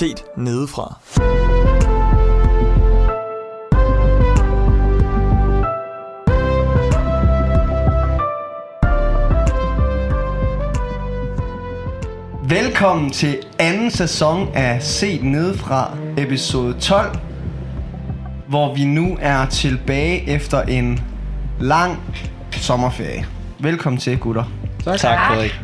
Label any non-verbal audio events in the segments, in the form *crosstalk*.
set nedefra. Velkommen til anden sæson af Set Nedefra, episode 12, hvor vi nu er tilbage efter en lang sommerferie. Velkommen til, gutter. Tak, tak Frederik.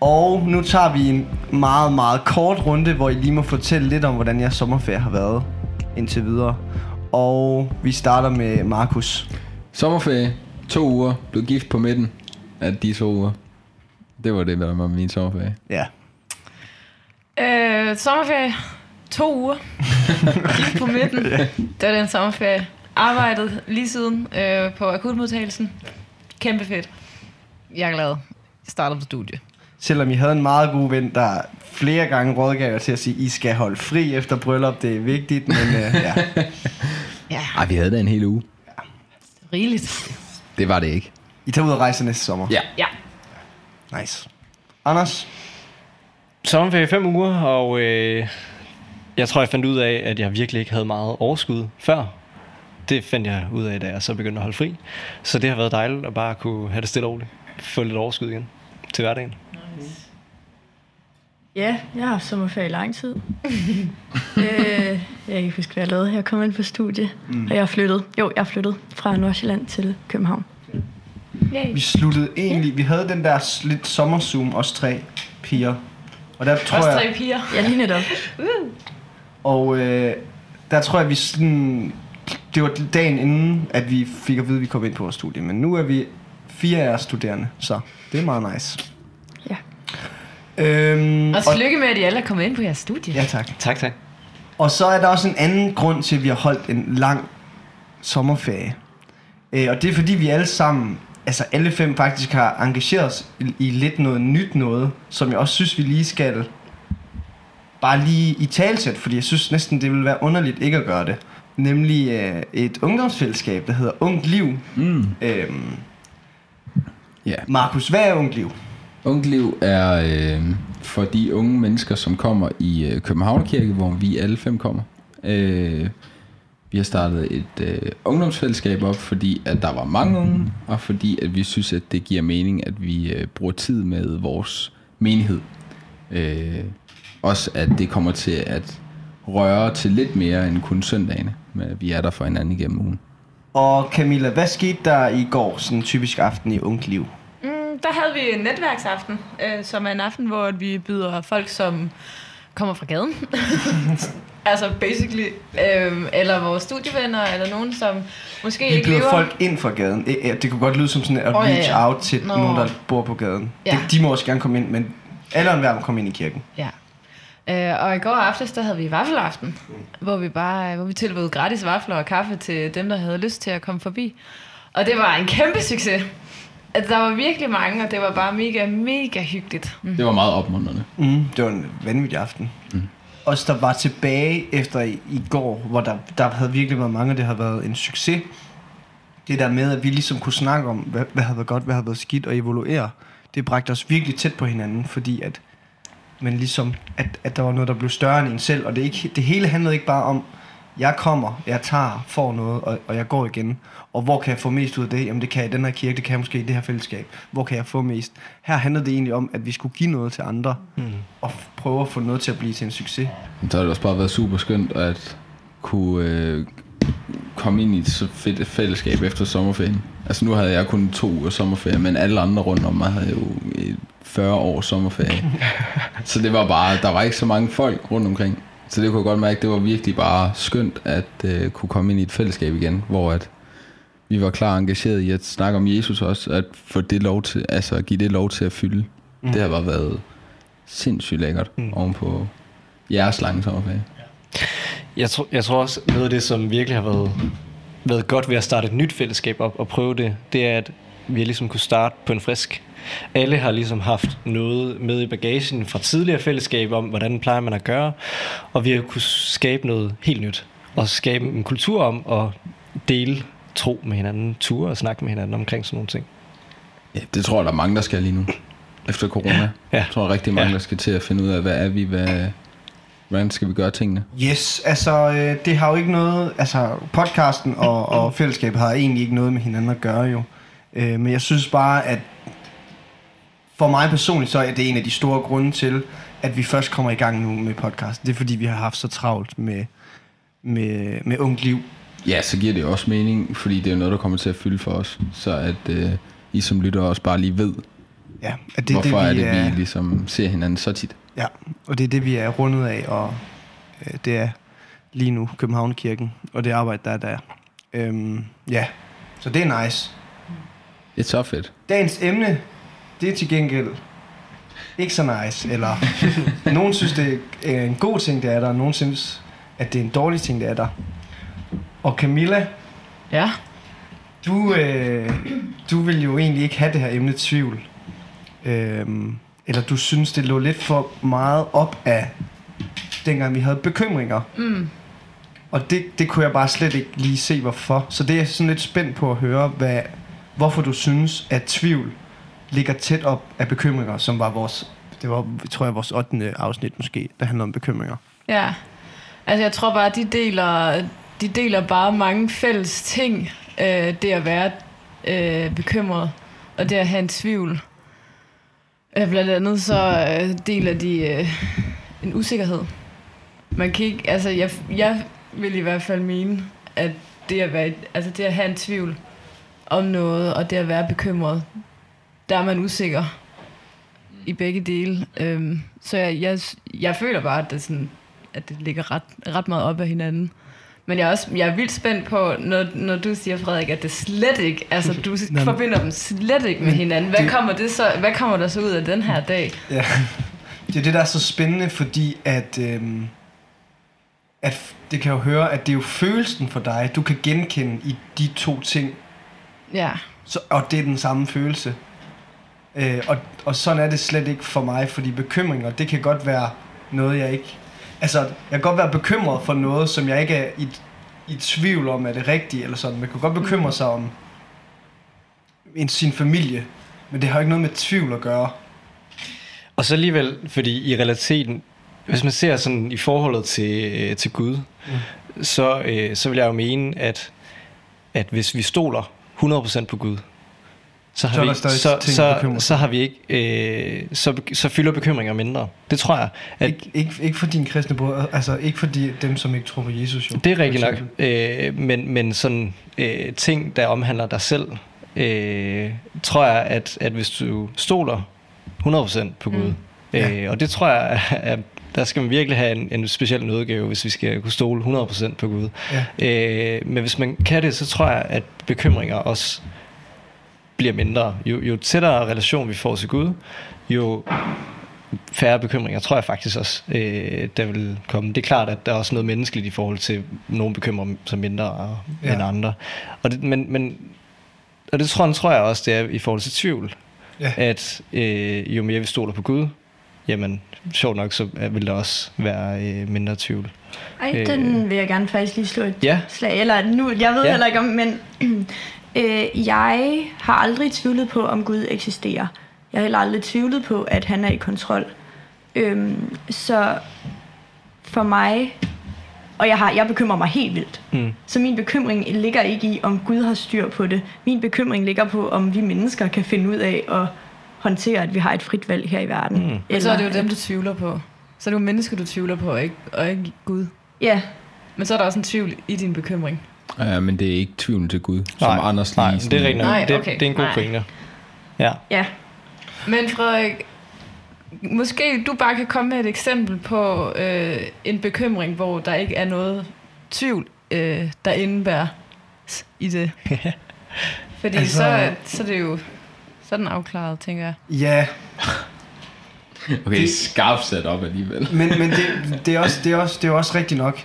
Og nu tager vi en meget, meget kort runde, hvor I lige må fortælle lidt om, hvordan jeres sommerferie har været indtil videre. Og vi starter med Markus. Sommerferie, to uger, blev gift på midten af de to uger. Det var det, der var min sommerferie. Ja. Øh, sommerferie. To uger. *laughs* Gift på midten. Det var den sommerferie. Arbejdet lige siden øh, på akutmodtagelsen. Kæmpe fedt. Jeg er glad. Jeg startede på studie. Selvom I havde en meget god ven, der flere gange rådgav jer til at sige, I skal holde fri efter bryllup, det er vigtigt, men øh, ja. *laughs* Ja, Ej, vi havde da en hel uge. rigeligt. Det var det ikke. I tager ud og rejse næste sommer. Ja. Ja. Nice. Anders? Sommerferie i fem uger, og øh, jeg tror, jeg fandt ud af, at jeg virkelig ikke havde meget overskud før. Det fandt jeg ud af, da jeg så begyndte at holde fri. Så det har været dejligt at bare kunne have det stille og roligt. Få lidt overskud igen til hverdagen. Ja, jeg har haft sommerferie i lang tid. *laughs* øh, jeg kan ikke huske, hvad jeg lavede. Jeg kom ind på studie, mm. og jeg har flyttet. Jo, jeg har flyttet fra Nordsjælland til København. Vi sluttede egentlig, vi havde den der lidt sommerzoom, os tre piger. Og der tror Også jeg, tre piger. Ja, lige netop. og øh, der tror jeg, vi sådan, det var dagen inden, at vi fik at vide, at vi kom ind på vores studie. Men nu er vi fire af jer studerende, så det er meget nice. Øhm, Og tillykke med, at I alle er kommet ind på jeres studie. ja, tak. Tak, tak. Og så er der også en anden grund til, at vi har holdt en lang sommerferie. Øh, og det er fordi, vi alle sammen, altså alle fem faktisk har engageret os i, i lidt noget nyt noget, som jeg også synes, vi lige skal bare lige i talsæt, fordi jeg synes næsten, det vil være underligt ikke at gøre det. Nemlig øh, et ungdomsfællesskab, der hedder Ungt Liv. Mm. Øhm, Ja. Markus, hvad er Ungt Liv? Ungliv er øh, for de unge mennesker, som kommer i øh, Københavnerkirke, hvor vi alle fem kommer. Øh, vi har startet et øh, ungdomsfællesskab op, fordi at der var mange unge, og fordi at vi synes, at det giver mening, at vi øh, bruger tid med vores menighed. Øh, også at det kommer til at røre til lidt mere end kun søndagene, men vi er der for hinanden igennem ugen. Og Camilla, hvad skete der i går, sådan en typisk aften i Ungt Liv? Mm, der havde vi en netværksaften, øh, som er en aften, hvor vi byder folk, som kommer fra gaden. *laughs* altså basically. Øh, eller vores studievenner, eller nogen, som måske Vi ikke byder lever... folk ind fra gaden. Det kunne godt lyde som sådan at ja, reach ja. out til Nå. nogen, der bor på gaden. Ja. Det, de må også gerne komme ind, men alle og enhver må komme ind i kirken. Ja. Øh, og i går aftes, der havde vi vaffelaften, hvor vi bare hvor vi tilbød gratis vafler og kaffe til dem, der havde lyst til at komme forbi. Og det var en kæmpe succes. Altså, der var virkelig mange, og det var bare mega, mega hyggeligt. Mm. Det var meget opmuntrende. Mm, det var en vanvittig aften. Mm. Også der var tilbage efter i, i går, hvor der, der havde virkelig været mange, og det har været en succes. Det der med, at vi ligesom kunne snakke om, hvad, hvad havde været godt, hvad havde været skidt, og evaluere, det bragte os virkelig tæt på hinanden, fordi at, men ligesom, at, at der var noget, der blev større end en selv, og det, ikke, det hele handlede ikke bare om, jeg kommer, jeg tager, får noget, og, og jeg går igen. Og hvor kan jeg få mest ud af det? Jamen det kan jeg i den her kirke, det kan jeg måske i det her fællesskab. Hvor kan jeg få mest? Her handlede det egentlig om, at vi skulle give noget til andre, mm. og f- prøve at få noget til at blive til en succes. Så har det også bare været super skønt at kunne øh, komme ind i et så fedt et fællesskab efter sommerferien. Altså nu havde jeg kun to uger sommerferie, men alle andre rundt om mig havde jo et 40 års sommerferie. *laughs* så det var bare, der var ikke så mange folk rundt omkring. Så det kunne jeg godt mærke, det var virkelig bare skønt at øh, kunne komme ind i et fællesskab igen, hvor at vi var klar engageret i at snakke om Jesus også, at få det lov til, altså at give det lov til at fylde. Mm. Det har bare været sindssygt lækkert mm. ovenpå jeres lange sommerferie. Jeg, tror, jeg tror også, noget af det, som virkelig har været, været godt ved at starte et nyt fællesskab op og prøve det, det er, at vi har ligesom kunne starte på en frisk. Alle har ligesom haft noget med i bagagen fra tidligere fællesskab om, hvordan plejer man at gøre, og vi har kunne skabe noget helt nyt. Og skabe en kultur om at dele tro med hinanden, ture og snakke med hinanden omkring sådan nogle ting. Ja, det tror jeg, der er mange, der skal lige nu. Efter corona. Ja. Jeg tror rigtig mange, Ja. der skal til at finde ud af, hvad er vi, hvad, hvad Hvordan skal vi gøre tingene? Yes, altså øh, det har jo ikke noget, altså podcasten og, og fællesskabet har egentlig ikke noget med hinanden at gøre jo. Øh, men jeg synes bare, at for mig personligt, så er det en af de store grunde til, at vi først kommer i gang nu med podcast. Det er fordi, vi har haft så travlt med, med, med ungt liv. Ja, så giver det også mening, fordi det er noget, der kommer til at fylde for os. Så at øh, I som lytter også bare lige ved, Ja, at det, hvorfor det, er vi det, vi ligesom ser hinanden så tit. Ja, og det er det, vi er rundet af, og øh, det er lige nu Københavnkirken, og det arbejde, der er der. Øhm, ja, så det er nice. Det er så fedt. Dagens emne, det er til gengæld ikke så nice, eller *laughs* nogen synes, det er en god ting, det er der, og nogen synes, at det er en dårlig ting, det er der. Og Camilla, Ja. du, øh, du vil jo egentlig ikke have det her emne tvivl. Øhm, eller du synes, det lå lidt for meget op af, dengang vi havde bekymringer. Mm. Og det, det kunne jeg bare slet ikke lige se, hvorfor. Så det er jeg sådan lidt spændt på at høre, hvad, hvorfor du synes, at tvivl ligger tæt op af bekymringer, som var vores, det var, tror jeg, vores 8. afsnit måske, der handler om bekymringer. Ja. Altså, jeg tror bare, de deler, de deler bare mange fælles ting. Øh, det at være øh, bekymret, og det at have en tvivl. Øh, blandt andet så øh, deler de øh, en usikkerhed. Man kan ikke, altså jeg, jeg vil i hvert fald mene, at det at, være, altså det at have en tvivl om noget, og det at være bekymret, der er man usikker i begge dele. Øhm, så jeg, jeg, jeg føler bare, at det, sådan, at det ligger ret, ret meget op af hinanden. Men jeg er også jeg er vildt spændt på, når, når du siger, Frederik, at det slet ikke, altså du *laughs* Nå, forbinder dem slet ikke med hinanden. Hvad, det- kommer det så, hvad kommer der så ud af den her dag? Ja. Det er det, der er så spændende, fordi at, øhm, at det kan jo høre, at det er jo følelsen for dig, du kan genkende i de to ting, Ja, Så, og det er den samme følelse. Øh, og, og sådan er det slet ikke for mig, fordi bekymringer, det kan godt være noget, jeg ikke... Altså, jeg kan godt være bekymret for noget, som jeg ikke er i, i tvivl om, er det rigtige, eller sådan. Man kan godt bekymre sig om en, sin familie, men det har jo ikke noget med tvivl at gøre. Og så alligevel, fordi i realiteten, hvis man ser sådan i forholdet til, øh, til Gud, mm. så, øh, så vil jeg jo mene, at, at hvis vi stoler 100% på Gud, så har, Så vi, så, så, så har vi ikke, øh, så, så fylder bekymringer mindre. Det tror jeg. At, Ikke, ikke, ikke for din kristne bror, altså ikke for de, dem, som ikke tror på Jesus. Jo, Det er rigtigt nok. Øh, men, men sådan øh, ting, der omhandler dig selv, øh, tror jeg, at, at hvis du stoler 100% på Gud, mm. Ja. øh, og det tror jeg, *laughs* at der skal man virkelig have en, en speciel nødgave, hvis vi skal kunne stole 100% på Gud. Ja. Øh, men hvis man kan det, så tror jeg, at bekymringer også bliver mindre. Jo, jo tættere relation vi får til Gud, jo færre bekymringer, tror jeg faktisk også, øh, der vil komme. Det er klart, at der er også noget menneskeligt i forhold til, nogle bekymrer sig mindre Ja. end andre. Og det, men, men, og det tror, tror jeg også, det er i forhold til tvivl. Ja. At øh, jo mere vi stoler på Gud, jamen sjovt nok, så vil der også være øh, mindre tvivl. Ej, Øh. den vil jeg gerne faktisk lige slå et Ja. slag. Eller nu, jeg ved ja. heller ikke om, men øh, jeg har aldrig tvivlet på, om Gud eksisterer. Jeg har heller aldrig tvivlet på, at han er i kontrol. Øhm, så for mig, og jeg, har, jeg bekymrer mig helt vildt. Mm. Så min bekymring ligger ikke i, om Gud har styr på det. Min bekymring ligger på, om vi mennesker kan finde ud af at håndtere, at vi har et frit valg her i verden. Mm. Men så er det jo dem, du tvivler på. Så er det jo mennesker, du tvivler på, og ikke, og ikke Gud. Ja, Men så er der også en tvivl i din bekymring. Ja, men det er ikke tvivlen til Gud, som Nej, Anders nej, lige det er rigtigt. Nej, det, okay. det er en god pointe. Ja. ja. Men Frederik, måske du bare kan komme med et eksempel på øh, en bekymring, hvor der ikke er noget tvivl, øh, der indebærer i det. *laughs* Fordi Altså- så, så er det jo så den afklaret, tænker jeg. Ja, Okay, Det- skarpt sat op alligevel. men, men det, det, er også, det, er også, det er også rigtigt nok.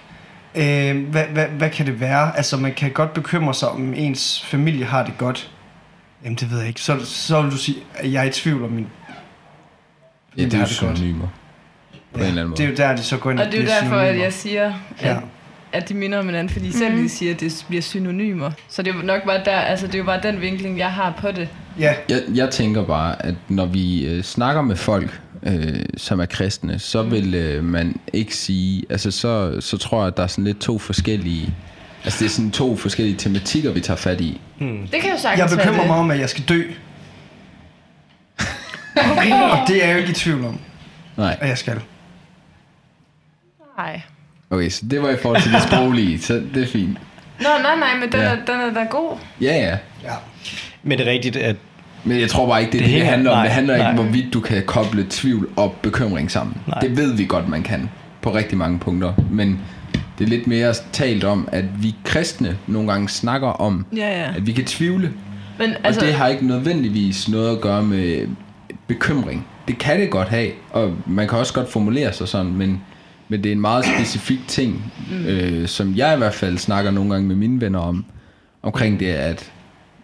Øh, hvad, hvad, hvad kan det være? Altså, man kan godt bekymre sig om ens familie har det godt. Jamen, det ved jeg ikke. Så, så vil du sige, at jeg er i tvivl om min Ja, det er jo det synonymer. På en eller anden Det er måde. jo der, de så går ind Og det er jo derfor, at synonymer. jeg siger, at, Ja. ja. at de minder om hinanden, fordi selv Mhm. de siger, at det bliver synonymer. Så det er jo nok bare der, altså det er jo bare den vinkling, jeg har på det. Ja, Jeg, jeg tænker bare, at når vi øh, snakker med folk øh, som er kristne, så vil øh, man ikke sige, altså så, så tror jeg, at der er sådan lidt to forskellige, altså det er sådan to forskellige tematikker, vi tager fat i. Det kan jo Jeg sagtens være bekymrer mig om, at jeg skal dø. Okay. Og det er jeg jo ikke i tvivl om, Nej, at jeg skal. Nej. okay, så det var i forhold til det sproglige, *laughs* så det er fint. Nå, nej, nej, men den, ja. er, den er da god. Ja, ja. Ja. Men det er rigtigt, at Men jeg tror bare ikke, det, det, det, det handler om. nej, det handler nej. ikke, hvorvidt du kan koble tvivl og bekymring sammen. Nej. Det ved vi godt, man kan på rigtig mange punkter. Men det er lidt mere talt om, at vi kristne nogle gange snakker om, Ja, ja. at vi kan tvivle. Men Altså, altså, og det har ikke nødvendigvis noget at gøre med bekymring. Det kan det godt have, og man kan også godt formulere sig sådan, men, men det er en meget specifik ting, mm. øh, som jeg i hvert fald snakker nogle gange med mine venner om, omkring det, at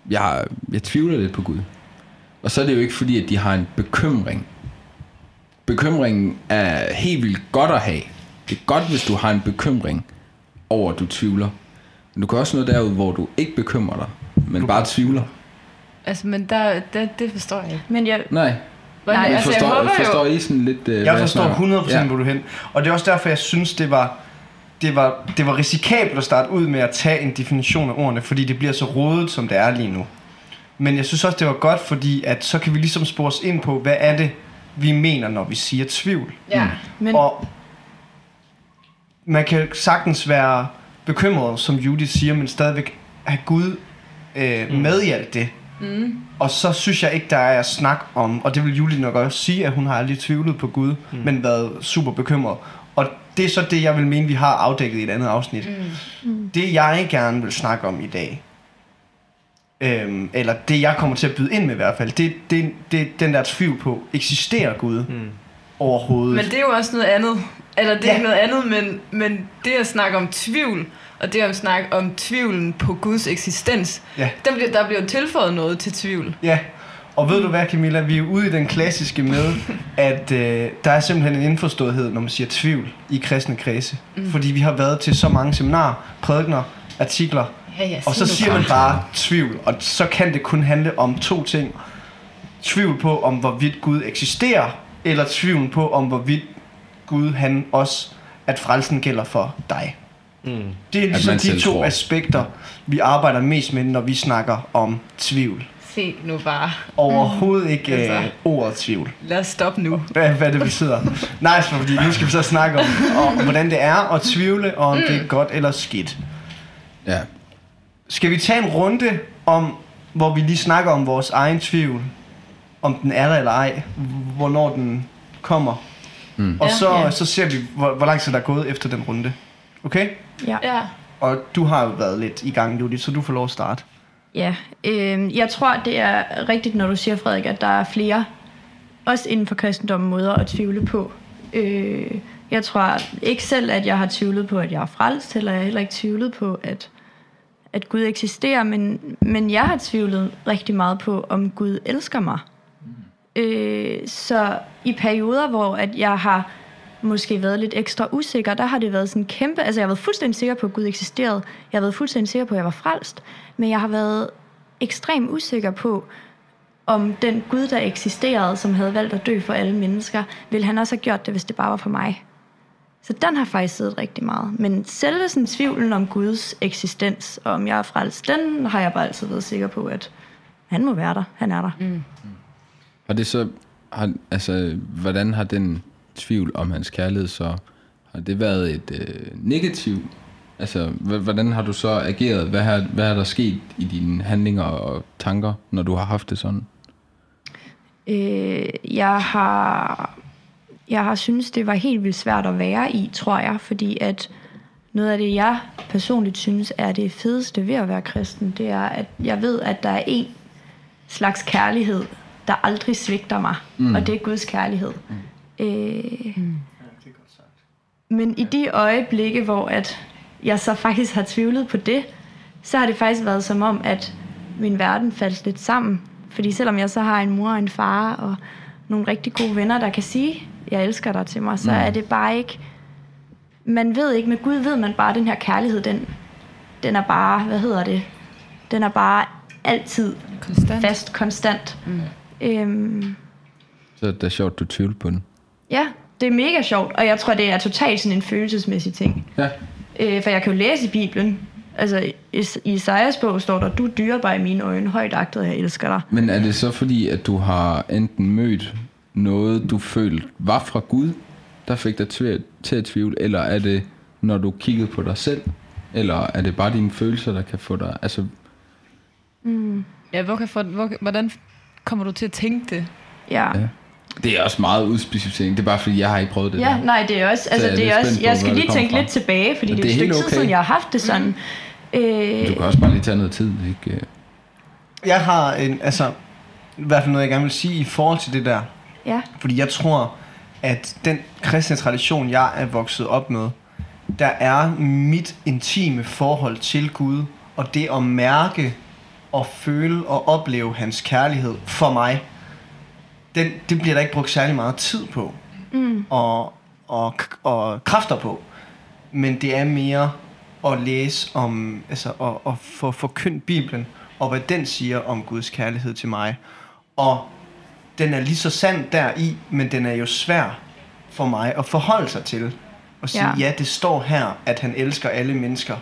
jeg, jeg tvivler lidt på Gud. Og så er det jo ikke fordi, at de har en bekymring. Bekymringen er helt vildt godt at have. Det er godt, hvis du har en bekymring over, at du tvivler. Men du kan også nå derud, hvor du ikke bekymrer dig, men bare tvivler. altså, men der, det, det forstår jeg ikke. Men jeg, Nej, Nej, jeg altså, forstår, jeg håber forstår jo, I sådan lidt... Øh, Jeg forstår 100% Ja. hvor du hen. Og det er også derfor, jeg synes, det var, det var, det var risikabelt at starte ud med at tage en definition af ordene, fordi det bliver så rodet, som det er lige nu. Men jeg synes også, det var godt, fordi at så kan vi ligesom spore os ind på, hvad er det, vi mener, når vi siger tvivl. ja. men, Og man kan sagtens være bekymret, som Judith siger, men stadigvæk have Gud øh, mm. med i alt det. Mm. Og så synes jeg ikke, der er at snak om, og det vil Julie nok også sige, at hun har aldrig tvivlet på Gud, mm. men været super bekymret. Og det er så det, jeg vil mene, vi har afdækket i et andet afsnit. Mm. Det jeg gerne vil snakke om i dag, øhm, eller det jeg kommer til at byde ind med i hvert fald, det er det, det, den der tvivl på, eksisterer Gud mm. overhovedet? Men det er jo også noget andet. Eller det er Ja. noget andet, men, men det at snakke om tvivl, og det at snakke om tvivlen på Guds eksistens, Ja. der bliver, der bliver tilføjet noget til tvivl. Ja, og ved du hvad Camilla, vi er ude i den klassiske med, *laughs* at øh, der er simpelthen en indforståethed, når man siger tvivl i kristne kredse. Mm. Fordi vi har været til så mange seminarer, prædikner, artikler, Ja, ja, og så sig siger man bare tvivl, og så kan det kun handle om to ting. Tvivl på, om hvorvidt Gud eksisterer, eller tvivl på, om hvorvidt Gud han også, at frelsen gælder for dig. Mm. Det er ligesom de to tror. aspekter, vi arbejder mest med, når vi snakker om tvivl. Se nu bare. Overhovedet ikke Altså. øh, ordet tvivl. Lad os stoppe nu. Hvad, hvad det betyder. Nej, nice, fordi nu skal vi så snakke om, om hvordan det er at tvivle, og om det er godt eller skidt. Ja. Skal vi tage en runde om, hvor vi lige snakker om vores egen tvivl, om den er der eller ej, hvornår den kommer, Mm. og Ja, så, ja. så ser vi, hvor, hvor lang tid der er gået efter den runde. Okay? ja. Ja. Og du har jo været lidt i gang, Judith, så du får lov at starte. Ja, øh, jeg tror, det er rigtigt, når du siger, Frederik, at der er flere, også inden for kristendommen, måder at tvivle på. Øh, jeg tror ikke selv, at jeg har tvivlet på, at jeg er frelst, eller jeg har heller ikke tvivlet på, at, at Gud eksisterer, men, men jeg har tvivlet rigtig meget på, om Gud elsker mig. Øh, så i perioder, hvor at jeg har måske været lidt ekstra usikker, der har det været sådan kæmpe... Altså, jeg har været fuldstændig sikker på, at Gud eksisterede. Jeg har været fuldstændig sikker på, at jeg var frelst. Men jeg har været ekstremt usikker på, om den Gud, der eksisterede, som havde valgt at dø for alle mennesker, ville han også have gjort det, hvis det bare var for mig. Så den har faktisk siddet rigtig meget. Men selve sådan tvivlen om Guds eksistens, og om jeg er frelst, den har jeg bare altid været sikker på, at han må være der. Han er der. Mm. Har det så, har, altså, hvordan har den tvivl om hans kærlighed så, har det været et øh, negativ, altså, hvordan har du så ageret, hvad har, hvad har der sket i dine handlinger og tanker, når du har haft det sådan? Øh, jeg har jeg har synes det var helt vildt svært at være i, tror jeg, fordi at noget af det, jeg personligt synes er det fedeste ved at være kristen, det er, at jeg ved, at der er en slags kærlighed, der aldrig svigter mig, mm. og det er Guds kærlighed. Mm. Øh, men i de øjeblikke, hvor at jeg så faktisk har tvivlet på det, så har det faktisk været som om, at min verden faldt lidt sammen. Fordi selvom jeg så har en mor og en far og nogle rigtig gode venner, der kan sige, jeg elsker dig til mig, så Mm. er det bare ikke... Man ved ikke, med Gud ved man bare, at den her kærlighed, den, den er bare, hvad hedder det? Den er bare altid Konstant. fast, konstant. Mm. Øhm, Så er det da sjovt, du tvivler på den. Ja, det er mega sjovt, og jeg tror, det er totalt sådan en følelsesmæssig ting. Ja. Øh, for jeg kan jo læse i Bibelen, altså i, Isaias bog står der, du er dyrebar i mine øjne, højt agtet, jeg elsker dig. Men er det så fordi, at du har enten mødt noget, du følte var fra Gud, der fik dig til, til at tvivle, eller er det, når du kiggede på dig selv, eller er det bare dine følelser, der kan få dig... Altså, Ja, hvor kan, for, hvor, hvordan kommer du til at tænke det? Ja. Ja. det er også meget udspecificering. Det er bare fordi, jeg har ikke prøvet det Ja, der. nej, det er også, altså jeg er det er også, jeg skal lige tænke fra. lidt tilbage, fordi Men det er det et er stykke helt tid okay. siden, jeg har haft det sådan. Øh, Du kan også bare lige tage noget tid, ikke? Jeg har en, altså, i hvert fald noget, jeg gerne vil sige i forhold til det der. Ja, Fordi jeg tror, at den kristne tradition, jeg er vokset op med, der er mit intime forhold til Gud, og det at mærke og føle og opleve hans kærlighed for mig, den, det bliver der ikke brugt særlig meget tid på. Mm. Og, og, og kræfter på. Men det er mere at læse om, altså at, at få forkyndt Bibelen, og hvad den siger om Guds kærlighed til mig. Og den er lige så sand deri, men den er jo svær for mig at forholde sig til. Og sige, Ja. ja. det står her, at han elsker alle mennesker.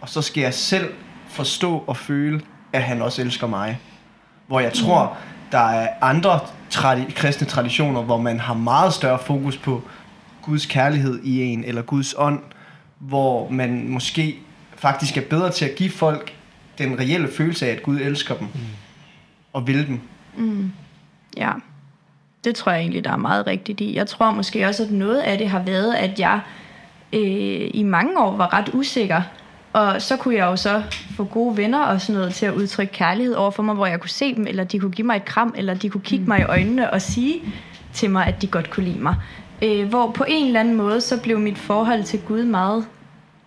Og så skal jeg selv forstå og føle, at han også elsker mig. Hvor jeg tror, der er andre tradi- kristne traditioner, hvor man har meget større fokus på Guds kærlighed i en, eller Guds ånd, hvor man måske faktisk er bedre til at give folk den reelle følelse af, at Gud elsker dem, og vil dem. Ja. Det tror jeg egentlig, der er meget rigtigt i. Jeg tror måske også, at noget af det har været, at jeg øh, i mange år var ret usikker. Og så kunne jeg jo så få gode venner og sådan noget til at udtrykke kærlighed over for mig, hvor jeg kunne se dem, eller de kunne give mig et kram, eller de kunne kigge mig i øjnene og sige til mig, at de godt kunne lide mig. Øh, hvor på en eller anden måde, så blev mit forhold til Gud meget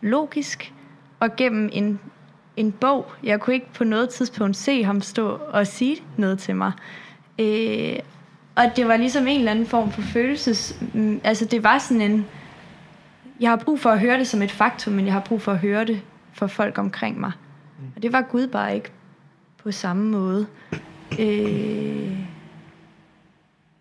logisk, og gennem en, en bog. Jeg kunne ikke på noget tidspunkt se ham stå og sige noget til mig. Øh, og det var ligesom en eller anden form for følelses... mm, Altså det var sådan en... Jeg har brug for at høre det som et faktum, men jeg har brug for at høre det for folk omkring mig. Og det var Gud bare ikke på samme måde. Øh,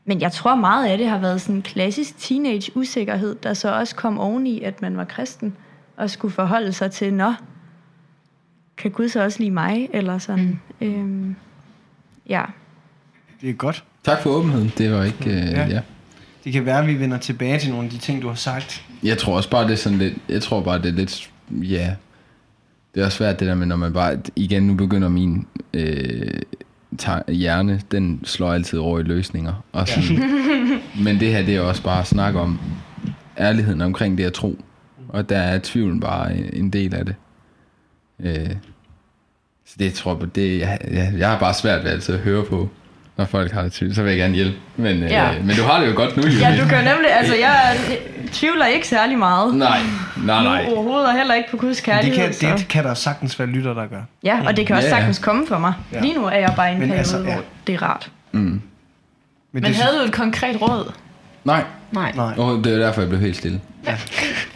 men jeg tror meget af det har været sådan en klassisk teenage usikkerhed, der så også kom oveni, at man var kristen, og skulle forholde sig til, nå, kan Gud så også lide mig? Eller sådan. Mm. Øhm, ja. Det er godt. Tak for åbenheden. Det var ikke... Øh, Ja. ja. ja. Det kan være, at vi vender tilbage til nogle af de ting, du har sagt. Jeg tror også bare, det er sådan lidt... Jeg tror bare, det er lidt... Ja... Det er også svært det der med, når man bare... Igen, nu begynder min øh, ta- hjerne, den slår altid over i løsninger. Og sådan, men det her, det er også bare at snakke om ærligheden omkring det at tro. Og der er tvivlen bare en- en del af det. Øh, så det tror jeg, det, jeg, jeg, jeg har bare svært ved altid at høre på, når folk har det tvivl. Så vil jeg gerne hjælpe. Men, øh, Ja. men du har det jo godt nu, Julie. ja, du kan nemlig... Altså, jeg tvivler ikke særlig meget. Nej, nej, nej. Nu overhovedet og heller ikke på Guds Det kærlighed. kan, så- det kan der sagtens være lytter, der gør. Ja, og det kan også Ja, ja. sagtens komme for mig. Ja. Lige nu er jeg bare i en Men periode, altså, hvor ja. det er rart. Mm. Men, Men det, havde du et konkret råd? Nej, Nej. nej. oh, det er derfor, jeg blev helt stille. *laughs*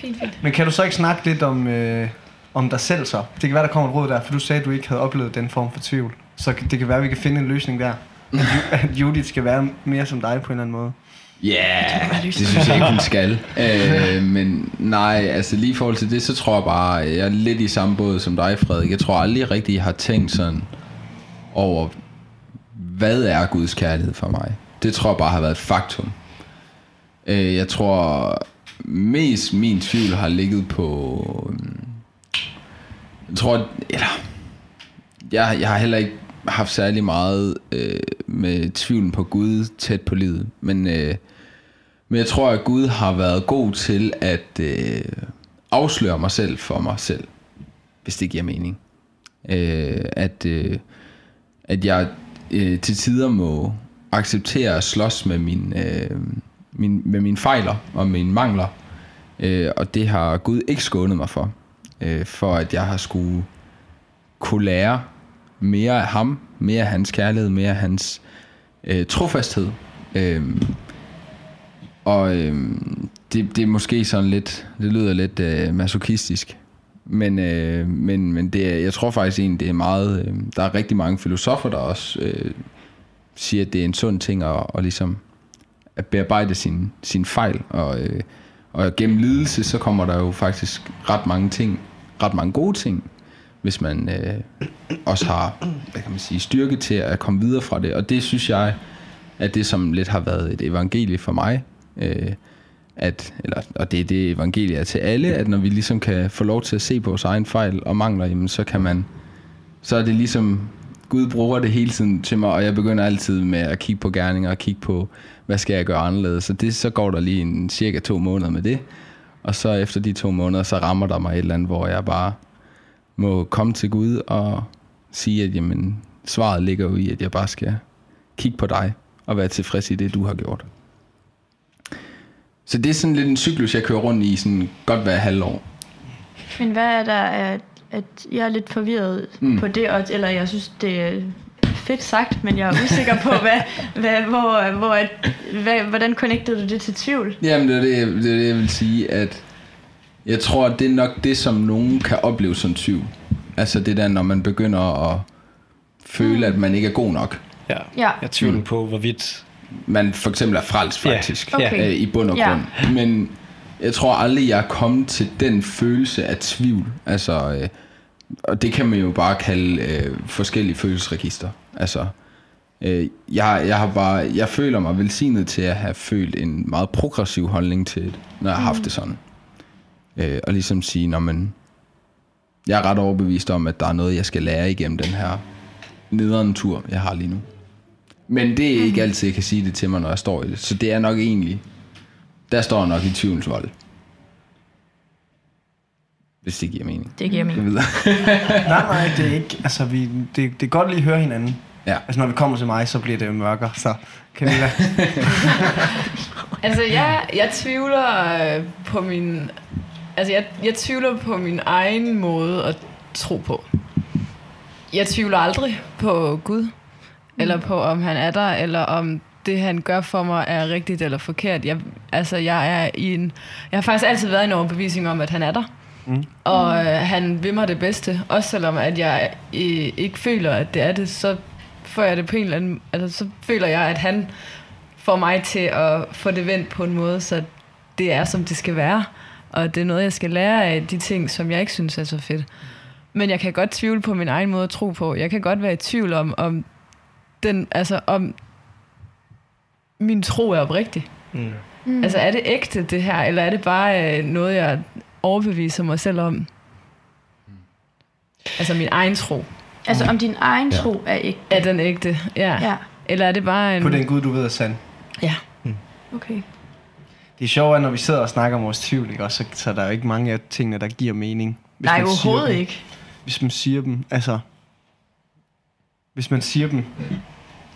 Fint, fint. Men kan du så ikke snakke lidt om, øh, om dig selv så? Det kan være, der kommer et råd der, for du sagde, at du ikke havde oplevet den form for tvivl. Så kan- det kan være, at vi kan finde en løsning der. At *laughs* Ju- At Judith skal være mere som dig på en eller anden måde. Ja, yeah, det synes jeg ikke, hun skal. øh, men nej, altså lige i forhold til det, så tror jeg bare, jeg er lidt i samme båd som dig, Frederik. Jeg tror aldrig rigtigt, jeg har tænkt sådan over, hvad er Guds kærlighed for mig? Det tror jeg bare har været et faktum. Øh, jeg tror mest min tvivl har ligget på... Jeg tror, eller... Jeg, jeg har heller ikke haft særlig meget øh, med tvivlen på Gud tæt på livet. Men, øh, men jeg tror, at Gud har været god til at øh, afsløre mig selv for mig selv. Hvis det giver mening. Øh, at, øh, at jeg øh, til tider må acceptere at slås med min, øh, min, med mine fejler og mine mangler. Øh, og det har Gud ikke skånet mig for. Øh, for at jeg har skulle kunne lære mere af ham, mere af hans kærlighed, mere af hans øh, trofasthed. Øh, og øh, det, det er måske sådan lidt, det lyder lidt øh, masochistisk, men, øh, men, men det er, jeg tror faktisk egentlig, det er meget, øh, der er rigtig mange filosofer, der også øh, siger, at det er en sund ting at, at ligesom at bearbejde sin, sin fejl, og, øh, og gennem lidelse, så kommer der jo faktisk ret mange ting, ret mange gode ting, hvis man øh, også har, hvad kan man sige, styrke til at komme videre fra det, og det synes jeg, at det som lidt har været et evangelie for mig, øh, at, eller, og det er det evangelie er til alle, at når vi ligesom kan få lov til at se på vores egen fejl og mangler, jamen så kan man, så er det ligesom, Gud bruger det hele tiden til mig, og jeg begynder altid med at kigge på gerninger og kigge på, hvad skal jeg gøre anderledes. Så det, så går der lige en cirka to måneder med det, og så efter de to måneder, så rammer der mig et eller andet, hvor jeg bare må komme til Gud og sige, at jamen, svaret ligger jo i, at jeg bare skal kigge på dig og være tilfreds i det, du har gjort. Så det er sådan lidt en cyklus, jeg kører rundt i sådan godt hver halvår. Men hvad er der, at, at jeg er lidt forvirret mm. på det, og, eller jeg synes, det er fedt sagt, men jeg er usikker på, hvad, hvad, hvor, hvor, at, hvad, hvordan connectede du det til tvivl? Jamen, det er det, det, er det jeg vil sige, at jeg tror, at det er nok det, som nogen kan opleve som tvivl. Altså det der, når man begynder at føle, mm. at man ikke er god nok. Ja, Ja. jeg tvivler mm. på, hvorvidt... Man for eksempel er frelst Ja. faktisk, Okay. øh, i bund og Ja. grund. Men jeg tror aldrig, jeg er kommet til den følelse af tvivl. Altså, øh, og det kan man jo bare kalde øh, forskellige følelsesregister. Altså, øh, jeg, jeg har bare, jeg føler mig velsignet til at have følt en meget progressiv holdning til det, når jeg har haft det sådan. Øh, og ligesom sige, når man, jeg er ret overbevist om, at der er noget, jeg skal lære igennem den her nederen tur, jeg har lige nu. Men det er ikke altid, jeg kan sige det til mig, når jeg står i det. Så det er nok egentlig, der står jeg nok i tvivlens vold. Hvis det giver mening. Det giver mening. *laughs* Nej, nej, det er ikke... Altså, vi, det, det er godt lige at høre hinanden. Ja. Altså, når vi kommer til mig, så bliver det mørkere, så Camilla. *laughs* Altså, jeg, jeg tvivler øh, på min... Altså, jeg, jeg tvivler på min egen måde at tro på. Jeg tvivler aldrig på Gud, eller på, om han er der, eller om det, han gør for mig, er rigtigt eller forkert. Jeg, altså, jeg er i en... Jeg har faktisk altid været i en overbevisning om, at han er der. Mm. Og øh, han vil mig det bedste. Også selvom, at jeg øh, ikke føler, at det er det, så får jeg det på en eller anden... Altså, så føler jeg, at han får mig til at få det vendt på en måde, så det er, som det skal være. Og det er noget, jeg skal lære af de ting, som jeg ikke synes er så fedt. Men jeg kan godt tvivle på min egen måde at tro på. Jeg kan godt være i tvivl om, om den, altså om min tro er oprigtig. Mm. Mm. Altså er det ægte det her, eller er det bare øh, noget, jeg overbeviser mig selv om? Altså min egen tro. Altså om din egen Ja. tro er ikke... Er den ægte? Ja. Ja, Eller er det bare en... På den Gud, du ved er sand. Ja. okay. Det er sjovt, at når vi sidder og snakker om vores tvivl, ikke, også, så, så er der jo ikke mange af tingene, der giver mening. Hvis Nej, man overhovedet dem. ikke. Hvis man siger dem, altså... Hvis man siger dem,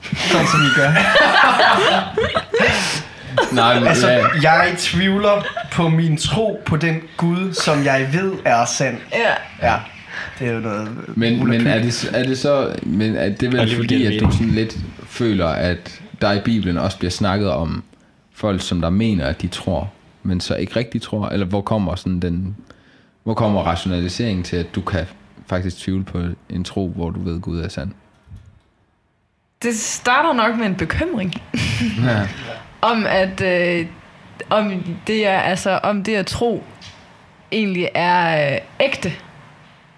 sådan som vi gør. *laughs* Nej, men, Altså, ja, jeg tvivler på min tro på den Gud, som jeg ved er sand. Ja. Ja, det er jo noget... men, men er, det, er det så... Men er det vel fordi, at du sådan lidt føler, at der i Bibelen også bliver snakket om folk, som der mener, at de tror, men så ikke rigtig tror? Eller hvor kommer sådan den... Hvor kommer rationaliseringen til, at du kan faktisk tvivle på en tro, hvor du ved, Gud er sand? Det starter nok med en bekymring. Ja. *laughs* om at øh, om det er altså om det at tro egentlig er øh, ægte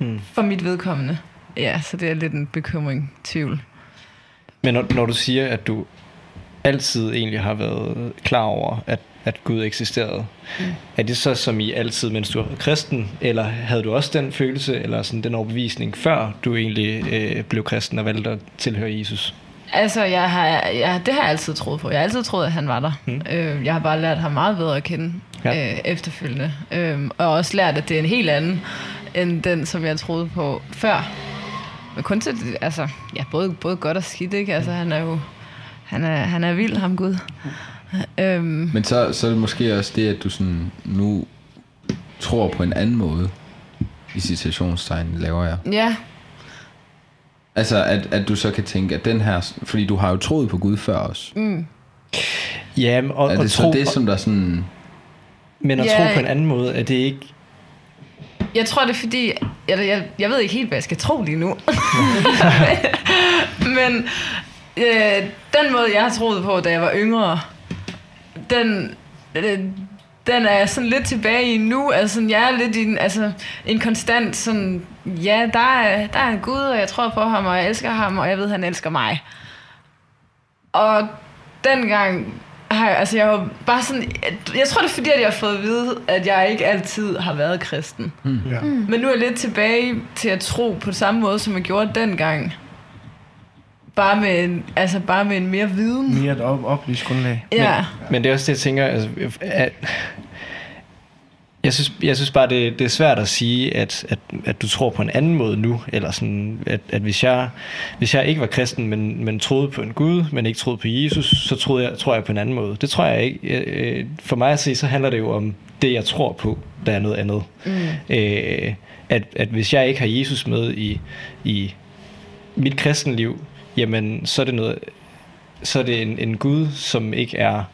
Hmm. for mit vedkommende. Ja, så det er lidt en bekymring, tvivl. Men når, når du siger, at du altid egentlig har været klar over, at, at Gud eksisterede, mm. er det så som i altid, mens du var kristen, eller havde du også den følelse, eller sådan den overbevisning, før du egentlig øh, blev kristen og valgte at tilhøre Jesus? Altså, jeg har, jeg, det har jeg altid troet på. Jeg har altid troet, at han var der. Mm. Mm. Øh, jeg har bare lært ham meget bedre at kende Ja. ja. øh, efterfølgende. Øh, og også lært, at det er en helt anden, end den, som jeg troede på før. Men kun til, altså, ja, både, både godt og skidt, ikke? Altså, han er jo, han er, han er vild, ham Gud. Øhm, Men så, så er det måske også det, at du sådan nu tror på en anden måde, i citationstegn laver jeg. ja, Altså, at, at du så kan tænke, at den her... Fordi du har jo troet på Gud før os. mm, Ja, men- og, Er og det så tro, det, som der sådan... men at Ja, tro på en anden måde, er det ikke... jeg tror, det er fordi... Jeg, jeg, jeg ved ikke helt, hvad jeg skal tro lige nu. *laughs* *laughs* Men øh, den måde, jeg har troet på, da jeg var yngre, den, øh, den er jeg sådan lidt tilbage i nu. Altså, jeg er lidt i en, altså, en konstant sådan, ja, der er, der er en Gud, og jeg tror på ham, og jeg elsker ham, og jeg ved, han elsker mig. Og dengang har jeg, altså jeg var bare sådan, jeg tror det er fordi, at jeg har fået at vide, at jeg ikke altid har været kristen. Ja. Men nu er jeg lidt tilbage til at tro på samme måde, som jeg gjorde dengang. Bare med en, altså bare med en mere viden. Mere et op, oplyst grundlag. Ja. Men det er også det, jeg tænker, altså, at, jeg synes, jeg synes bare, det, det er svært at sige, at, at, at du tror på en anden måde nu, eller sådan, at, at hvis, jeg, hvis jeg ikke var kristen, men, men troede på en Gud, men ikke troede på Jesus, så troede jeg, tror jeg på en anden måde. Det tror jeg ikke. Øh, For mig at se, så handler det jo om det, jeg tror på, der er noget andet. Mm. Øh, at, at hvis jeg ikke har Jesus med i, i mit kristenliv, jamen så er det noget, så er det en, en Gud, som ikke er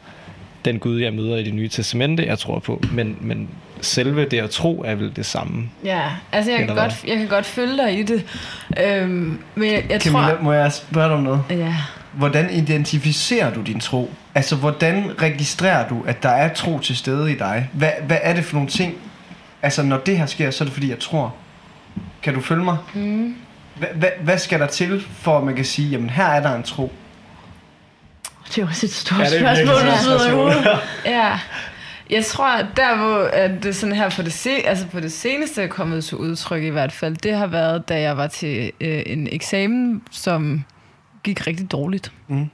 den Gud, jeg møder i det nye testamente, jeg tror på. Men, men selve det at tro er vel det samme. Ja, altså jeg kan, hvad? godt, jeg kan godt følge dig i det. Øhm, men jeg, jeg Camilla, tror... må jeg spørge dig om noget? Ja. Hvordan identificerer du din tro? Altså, hvordan registrerer du, at der er tro til stede i dig? Hvad, hvad er det for nogle ting? Altså, når det her sker, så er det fordi, jeg tror. Kan du følge mig? Mm. Hvad, hvad, skal der til, for at man kan sige, jamen her er der en tro? Det er også et stort Ja, det er spørgsmål, du sidder i hovedet. Ja. Jeg tror, at der hvor at det sådan her på det, se, altså på det seneste er kommet til udtryk i hvert fald, det har været, da jeg var til øh, en eksamen, som gik rigtig dårligt. Mm.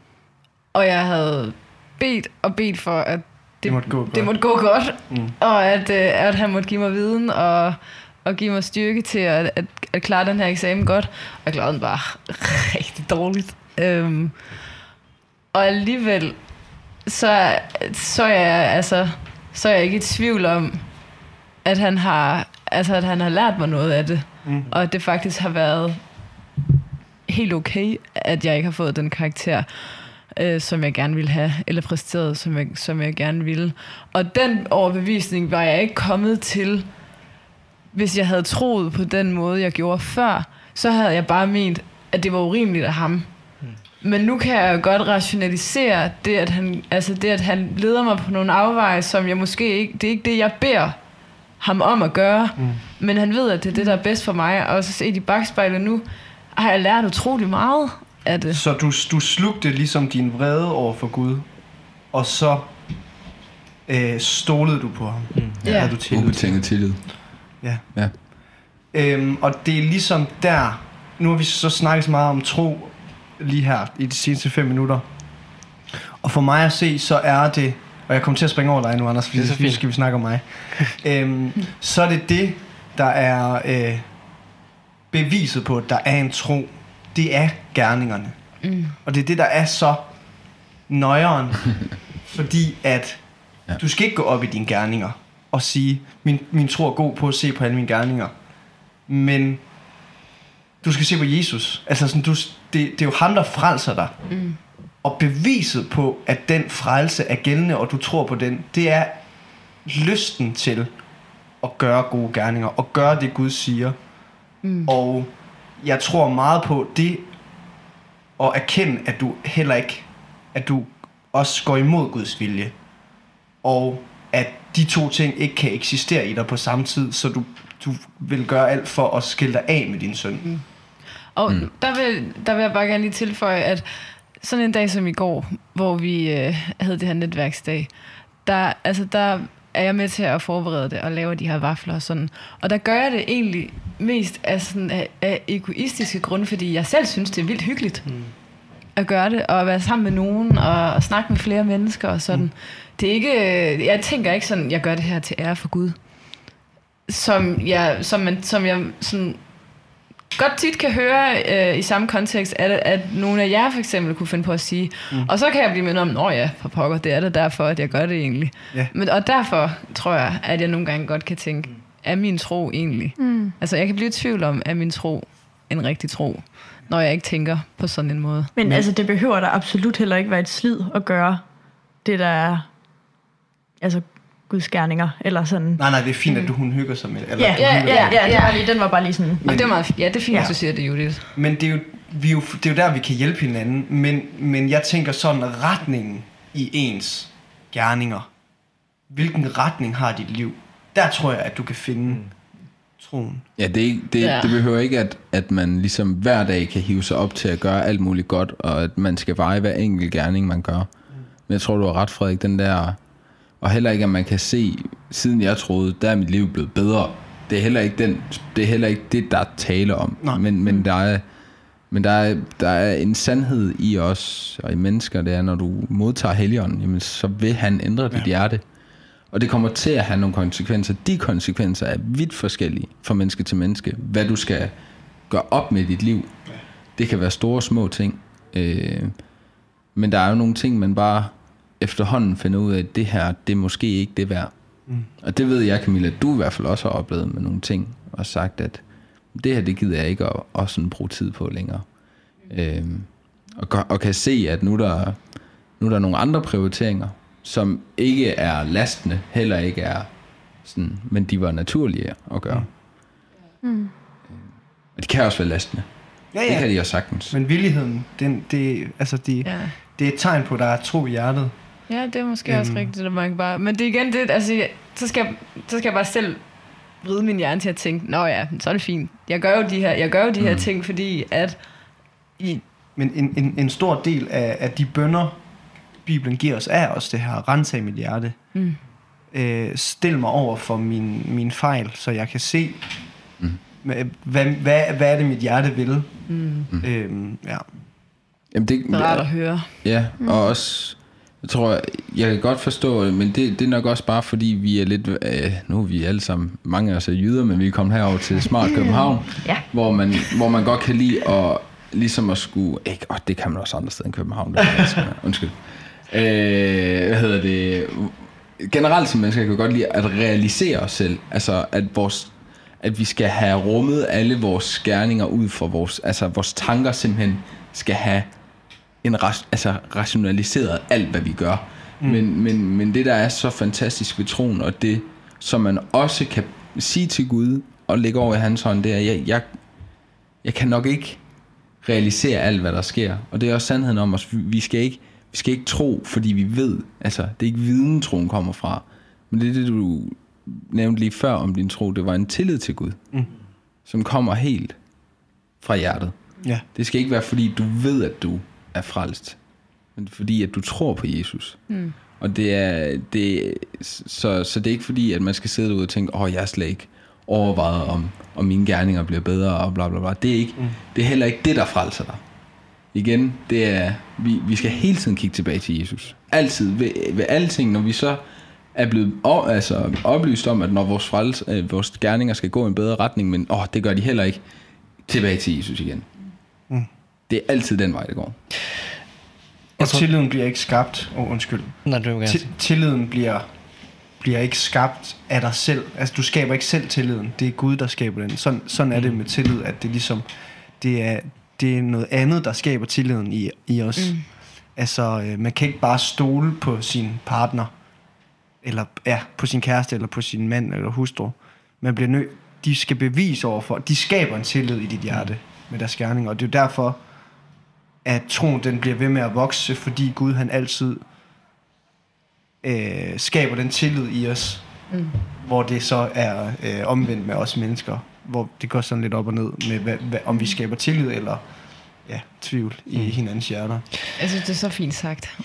Og jeg havde bedt og bedt for, at Det måtte gå godt. det måtte gå godt, Mm. og at, øh, at han måtte give mig viden og, og give mig styrke til at, at, at klare den her eksamen godt. Og jeg klarede den bare rigtig dårligt. Øhm, og alligevel, så, så, jeg, altså, så er jeg ikke i tvivl om, at han har, altså, at han har lært mig noget af det. Mm. Og at det faktisk har været helt okay, at jeg ikke har fået den karakter, øh, som jeg gerne ville have, eller præsteret, som jeg, som jeg gerne ville. Og den overbevisning var jeg ikke kommet til, hvis jeg havde troet på den måde, jeg gjorde før, så havde jeg bare ment, at det var urimeligt af ham. Men nu kan jeg jo godt rationalisere det, at han, altså det, at han leder mig på nogle afveje, som jeg måske ikke, det er ikke det, jeg beder ham om at gøre. Mm. Men han ved, at det er det, der er bedst for mig. Og så set i bagspejlet nu, har jeg lært utrolig meget af det. Så du, du slugte ligesom din vrede over for Gud, og så øh, stolede du på ham. Mm. Ja. Havde du tillid til. Ubetinget tillid. Ja. Ja. Øhm, og det er ligesom der, nu har vi så snakket så meget om tro lige her i de seneste fem minutter. Og for mig at se, så er det, og jeg kommer til at springe over dig nu, Anders, fordi nu skal vi snakke om mig. *laughs* øhm, så er det det, der er øh, beviset på, at der er en tro. Det er gerningerne. Mm. Og det er det, der er så nøjeren. *laughs* fordi at Ja. du skal ikke gå op i dine gerninger og sige, min, min tro er god på at se på alle mine gerninger. Men du skal se på Jesus. Altså sådan, du, det, det er jo ham, der frelser dig. Mm. Og beviset på, at den frelse er gældende, og du tror på den, det er lysten til at gøre gode gerninger, og gøre det, Gud siger. Mm. Og jeg tror meget på det, at erkende, at du heller ikke, at du også går imod Guds vilje. Og at de to ting ikke kan eksistere i dig på samme tid, så du, du vil gøre alt for at skille dig af med din søn. Og mm. der, vil, der vil jeg bare gerne lige tilføje, at sådan en dag som i går, hvor vi øh, havde det her netværksdag, der, altså der er jeg med til at forberede det og lave de her vafler og sådan. Og der gør jeg det egentlig mest af, sådan, af, af egoistiske grunde, fordi jeg selv synes, det er vildt hyggeligt mm. at gøre det, og at være sammen med nogen og, og snakke med flere mennesker og sådan. Mm. Det er ikke, øh, jeg tænker ikke sådan, jeg gør det her til ære for Gud. Som jeg, som man, som jeg sådan godt tit kan høre øh, i samme kontekst, at, at nogle af jer for eksempel kunne finde på at sige, mm. og så kan jeg blive mindet om, nå ja, for pokker, det er det derfor, at jeg gør det egentlig. Ja. Men, og derfor tror jeg, at jeg nogle gange godt kan tænke, er min tro egentlig? Mm. Altså jeg kan blive i tvivl om, er min tro en rigtig tro, når jeg ikke tænker på sådan en måde. Men altså, det behøver der absolut heller ikke være et slid at gøre det, der er altså Guds gerninger, eller sådan. Nej, nej, det er fint, at du hun hygger sig med det. Eller, Ja, ja, ja, ja, det var lige, den var bare lige sådan. Og det er meget, ja, det er fint, Ja. du siger det, Judith. Men det er, jo, vi er jo, det er jo der, vi kan hjælpe hinanden. Men, men jeg tænker sådan, retningen i ens gerninger. Hvilken retning har dit liv? Der tror jeg, at du kan finde mm. troen. Ja, det, er ikke- det, ja. det behøver ikke, at, at man ligesom hver dag kan hive sig op til at gøre alt muligt godt, og at man skal veje hver enkelt gerning, man gør. Men jeg tror, du har ret, Frederik, den der... Og heller ikke, at man kan se, siden jeg troede, der er mit liv blevet bedre. Det er heller ikke, den, det, er heller ikke det, der er tale om. Nej. Men, men, der er, men der, er, der er en sandhed i os og i mennesker, det er, når du modtager helligånden, jamen, så vil han ændre dit hjerte. Og det kommer til at have nogle konsekvenser. De konsekvenser er vidt forskellige fra menneske til menneske. Hvad du skal gøre op med dit liv. Det kan være store og små ting. Øh, men der er jo nogle ting, man bare efterhånden finder ud af, at det her, det er måske ikke det værd. Mm. Og det ved jeg, Camilla, at du i hvert fald også har oplevet med nogle ting, og sagt, at det her, det gider jeg ikke at, at sådan bruge tid på længere. Øh, og, kan- og kan se, at nu er der, nu er der nogle andre prioriteringer, som ikke er lastende, heller ikke er sådan, men de var naturlige at gøre. Mm. Og de kan også være lastende. Ja, Det kan ja. de også sagtens. Men villigheden, den, det, altså det, Ja. det er et tegn på, at der er tro i hjertet. Ja, det er måske øhm. også rigtigt, at man kan bare... Men det er igen det, altså, jeg- så skal, jeg- så skal jeg bare selv vride min hjerne til at tænke, nå ja, så er det fint. Jeg gør jo de her, jeg gør jo de Mm. her ting, fordi at... I, Men en, en, en stor del af, af de bønder, Bibelen giver os, er også det her, rens af mit hjerte. Mm. Øh, stil mig over for min, min fejl, så jeg kan se, Mm. hvad, hvad, hvad, hvad er det, mit hjerte vil. mm, Øhm, ja. Jamen det, det er rart at høre. Ja, og også, jeg tror, jeg kan godt forstå, men det, det er nok også bare fordi, vi er lidt, øh, nu er vi alle sammen, mange af os er jyder, men vi er kommet herover til Smart København, Ja. hvor, man, hvor man godt kan lide at, ligesom at skulle, ikke, og det kan man også andre steder end København, det *laughs* undskyld. Øh, hvad hedder det? Generelt som mennesker kan vi godt lide at realisere os selv, altså at vores at vi skal have rummet alle vores gerninger ud for vores, altså vores tanker simpelthen skal have en altså rationaliseret alt, hvad vi gør. Mm. Men, men, men det, der er så fantastisk ved troen, og det, som man også kan sige til Gud, og lægge over i hans hånd, det er, jeg, jeg, jeg kan nok ikke realisere alt, hvad der sker. Og det er også sandheden om os. Vi- Vi skal ikke, vi skal ikke tro, fordi vi ved. Altså, det er ikke viden, troen kommer fra. Men det er det, du nævnte lige før om din tro. Det var en tillid til Gud, Mm. som kommer helt fra hjertet. ja. Det skal ikke være, fordi du ved, at du er frelst, men fordi, at du tror på Jesus. Mm. Og det er, det, så, så det er ikke fordi, at man skal sidde derude og tænke, åh, oh, jeg er slet ikke overvejet, om, om mine gerninger bliver bedre, og bla bla bla. Det er, ikke, mm. det er heller ikke det, der frelser dig. Igen, det er, vi, vi skal hele tiden kigge tilbage til Jesus. Altid, ved, ved alting, når vi så er blevet altså, oplyst om, at når vores, frels, øh, vores gerninger skal gå i en bedre retning, men åh, det gør de heller ikke, tilbage til Jesus igen. Mm. Det er altid den vej, det går. Og tror- tilliden bliver ikke skabt, oh, undskyld, Nej, det vil tilliden bliver, bliver ikke skabt af dig selv. Altså, du skaber ikke selv tilliden. Det er Gud, der skaber den. Sådan, sådan er det med tillid, at det ligesom, det er, det er noget andet, der skaber tilliden i, i os. Mm. Altså, øh, man kan ikke bare stole på sin partner, eller ja, på sin kæreste, eller på sin mand, eller hustru. Man bliver nødt, de skal bevise overfor, de skaber en tillid i dit hjerte med deres gerninger, og det er jo derfor, at troen den bliver ved med at vokse, fordi Gud han altid øh, skaber den tillid i os, Mm. hvor det så er øh, omvendt med os mennesker, hvor det går sådan lidt op og ned med, hvad, hvad, om vi skaber tillid eller ja, tvivl i Mm. hinandens hjerter. Jeg synes, det er så fint sagt.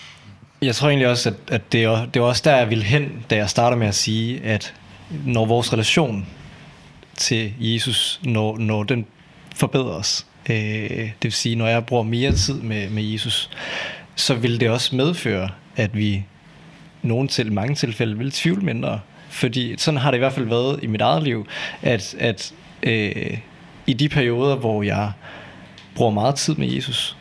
Jeg tror egentlig også, at, at det, er, det var også der, jeg ville hen, da jeg starter med at sige, at når vores relation til Jesus, når, når den forbedres, øh, det vil sige, når jeg bruger mere tid med, med Jesus, så vil det også medføre, at vi nogle til mange tilfælde vil tvivle mindre. Fordi sådan har det i hvert fald været i mit eget liv, at, at øh, i de perioder, hvor jeg bruger meget tid med Jesus,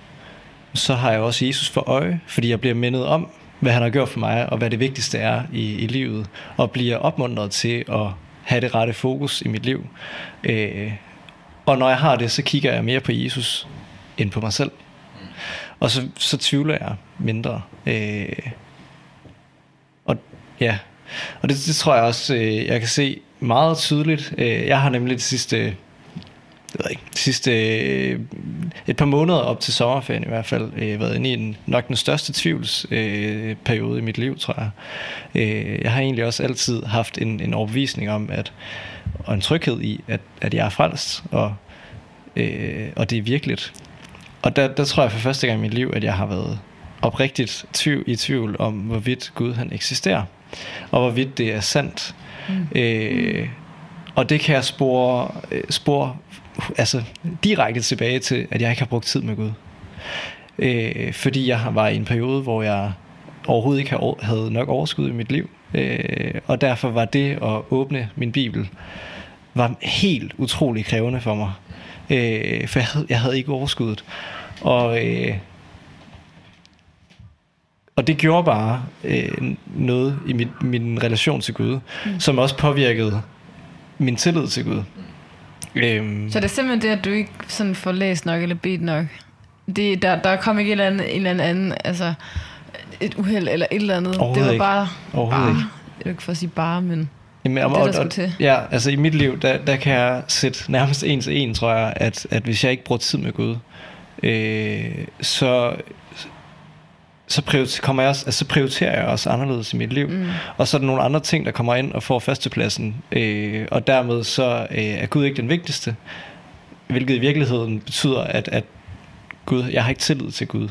så har jeg også Jesus for øje, fordi jeg bliver mindet om, hvad han har gjort for mig, og hvad det vigtigste er i, i livet, og bliver opmuntret til at have det rette fokus i mit liv. Øh, og når jeg har det, så kigger jeg mere på Jesus, end på mig selv. Og så, så tvivler jeg mindre. Øh, og ja, og det, det tror jeg også, øh, jeg kan se meget tydeligt. Øh, jeg har nemlig det sidste jeg ved ikke, det sidste øh, et par måneder op til sommerferien i hvert fald øh, været inde i en, nok den største tvivlsperiode øh, periode i mit liv, tror jeg. Øh, jeg har egentlig også altid haft en, en overbevisning om, at, og en tryghed i, at, at jeg er frelst, og, øh, og det er virkeligt. Og der, der tror jeg for første gang i mit liv, at jeg har været oprigtigt tvivl, i tvivl om, hvorvidt Gud han eksisterer, og hvorvidt det er sandt. Mm. Øh, og det kan jeg spore, øh, spore altså, direkte tilbage til, at jeg ikke har brugt tid med Gud. Øh, fordi jeg var i en periode, hvor jeg overhovedet ikke havde nok overskud i mit liv. Øh, og derfor var det at åbne min bibel var helt utrolig krævende for mig. Øh, for jeg havde, jeg havde ikke overskuddet. Og, øh, og det gjorde bare øh, noget i mit, min relation til Gud, mm. som også påvirkede min tillid til Gud. Øhm. Så det er simpelthen det, at du ikke sådan får læst nok eller bedt nok? Det, der, der kom ikke en eller anden, en eller anden altså et uheld eller et eller andet. Det var ikke. bare... Overhovedet bare, ikke. Det er ikke for at sige bare, men... Jamen, og, det, der og, til. Ja, altså i mit liv, der, der kan jeg sætte nærmest en til en, tror jeg, at, at hvis jeg ikke bruger tid med Gud, øh, så, så, prioriter, kommer jeg også, altså, så prioriterer jeg også anderledes i mit liv. Mm. Og så er der nogle andre ting, der kommer ind og får førstepladsen. Øh, og dermed så øh, er Gud ikke den vigtigste. Hvilket i virkeligheden betyder, at, at Gud, jeg har ikke tillid til Gud.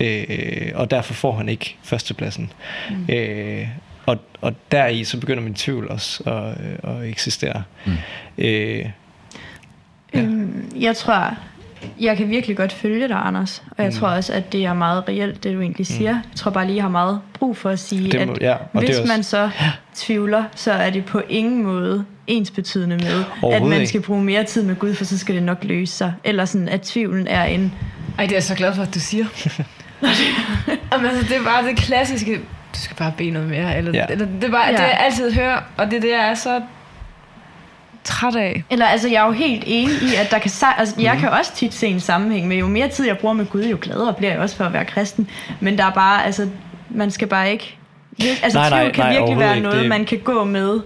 Øh, og derfor får han ikke førstepladsen. Mm. Øh, og, og deri så begynder min tvivl også at, at eksistere. Mm. Øh, ja. øhm, jeg tror, jeg kan virkelig godt følge dig, Anders. Og jeg mm. tror også, at det er meget reelt, det du egentlig mm. siger. Mm. Jeg tror bare lige, jeg har meget brug for at sige, det må, at ja, hvis det man så tvivler, så er det på ingen måde ens betydende med, at man skal bruge mere tid med Gud, for så skal det nok løse sig. Eller sådan, at tvivlen er en... Ej, det er jeg så glad for, at du siger. *laughs* Jamen, altså, det er bare det klassiske, du skal bare bede noget mere. Eller, ja. eller det, er bare, ja. det, jeg altid hører, og det er det, jeg er så træt af. Eller altså, jeg er jo helt enig i, at der kan, altså, jeg mm. kan også tit se en sammenhæng med, jo mere tid jeg bruger med Gud, jo gladere bliver jeg også for at være kristen. Men der er bare, altså, man skal bare ikke... Altså, nej, nej, kan nej, virkelig være noget, det... man kan gå med,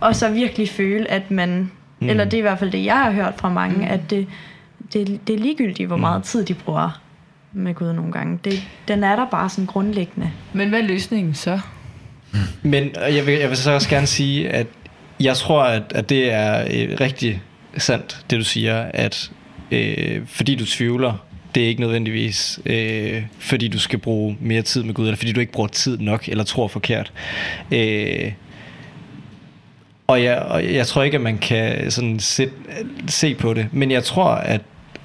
og så virkelig føle, at man... Mm. Eller det er i hvert fald det, jeg har hørt fra mange, mm. at det, det, det er ligegyldigt, hvor mm. meget tid de bruger med Gud nogle gange. Det, den er der bare sådan grundlæggende. Men hvad er løsningen så? Men jeg vil, jeg vil så også gerne sige, at jeg tror, at, at det er øh, rigtig sandt, det du siger, at øh, fordi du tvivler, det er ikke nødvendigvis, øh, fordi du skal bruge mere tid med Gud, eller fordi du ikke bruger tid nok, eller tror forkert. Øh, og jeg, og jeg tror ikke, at man kan sådan se, se på det, men jeg tror, at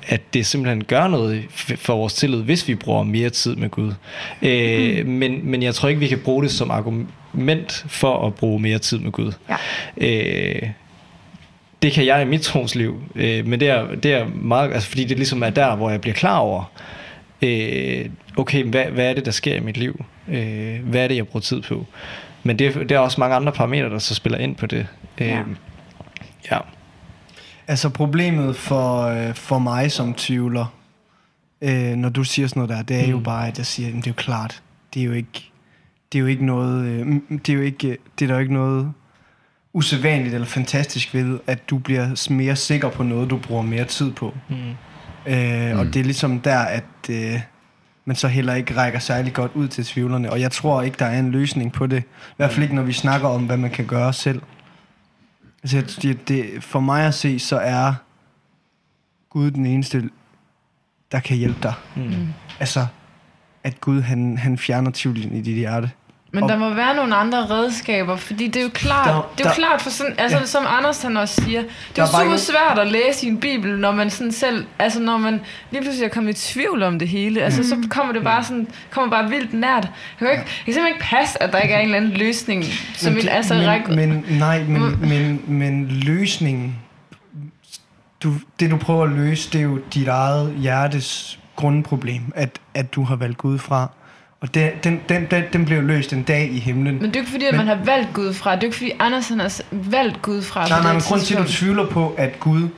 at det simpelthen gør noget for vores tillid, hvis vi bruger mere tid med Gud. Øh, mm. men, men jeg tror ikke, vi kan bruge det som argument for at bruge mere tid med Gud. Ja. Øh, det kan jeg i mit trosliv, øh, men det er, det er meget, altså fordi det ligesom er der, hvor jeg bliver klar over, øh, okay, hvad, hvad er det, der sker i mit liv? Øh, hvad er det, jeg bruger tid på? Men det, det er også mange andre parametre, der så spiller ind på det. Øh, ja. ja. Altså problemet for, øh, for mig som tvivler, øh, når du siger sådan noget der, det er mm. jo bare, at jeg siger, at det er jo klart, det er jo ikke, det er jo ikke noget, øh, det er jo ikke, det er der jo ikke noget usædvanligt eller fantastisk ved, at du bliver mere sikker på noget, du bruger mere tid på. Mm. Øh, mm. Og det er ligesom der, at øh, man så heller ikke rækker særlig godt ud til tvivlerne. Og jeg tror ikke, der er en løsning på det. I hvert fald ikke, når vi snakker om, hvad man kan gøre selv. Altså, det, det, for mig at se, så er Gud den eneste, der kan hjælpe dig. Mm. Altså, at Gud, han, han fjerner tvivlen i dit hjerte. Men der må være nogle andre redskaber, fordi det er jo klart, der, det er jo der, klart for sådan, altså ja. som Anders han også siger, det er jo super svært at læse i en bibel, når man sådan selv, altså når man lige pludselig er kommet i tvivl om det hele, altså mm. så kommer det bare sådan, kommer bare vildt nært. Jeg kan, ikke, jeg kan simpelthen ikke passe, at der ikke er en eller anden løsning, som vil altså men, række... Men, nej, men, mm. men, men løsningen, du, det du prøver at løse, det er jo dit eget hjertes grundproblem, at, at du har valgt Gud fra. Og den, den, den, den, den blev løst en dag i himlen. Men det er ikke fordi, at men, man har valgt Gud fra. Det er ikke fordi, Andersen har valgt Gud fra. Nej, nej, men grund til, at du tvivler på, at Gud...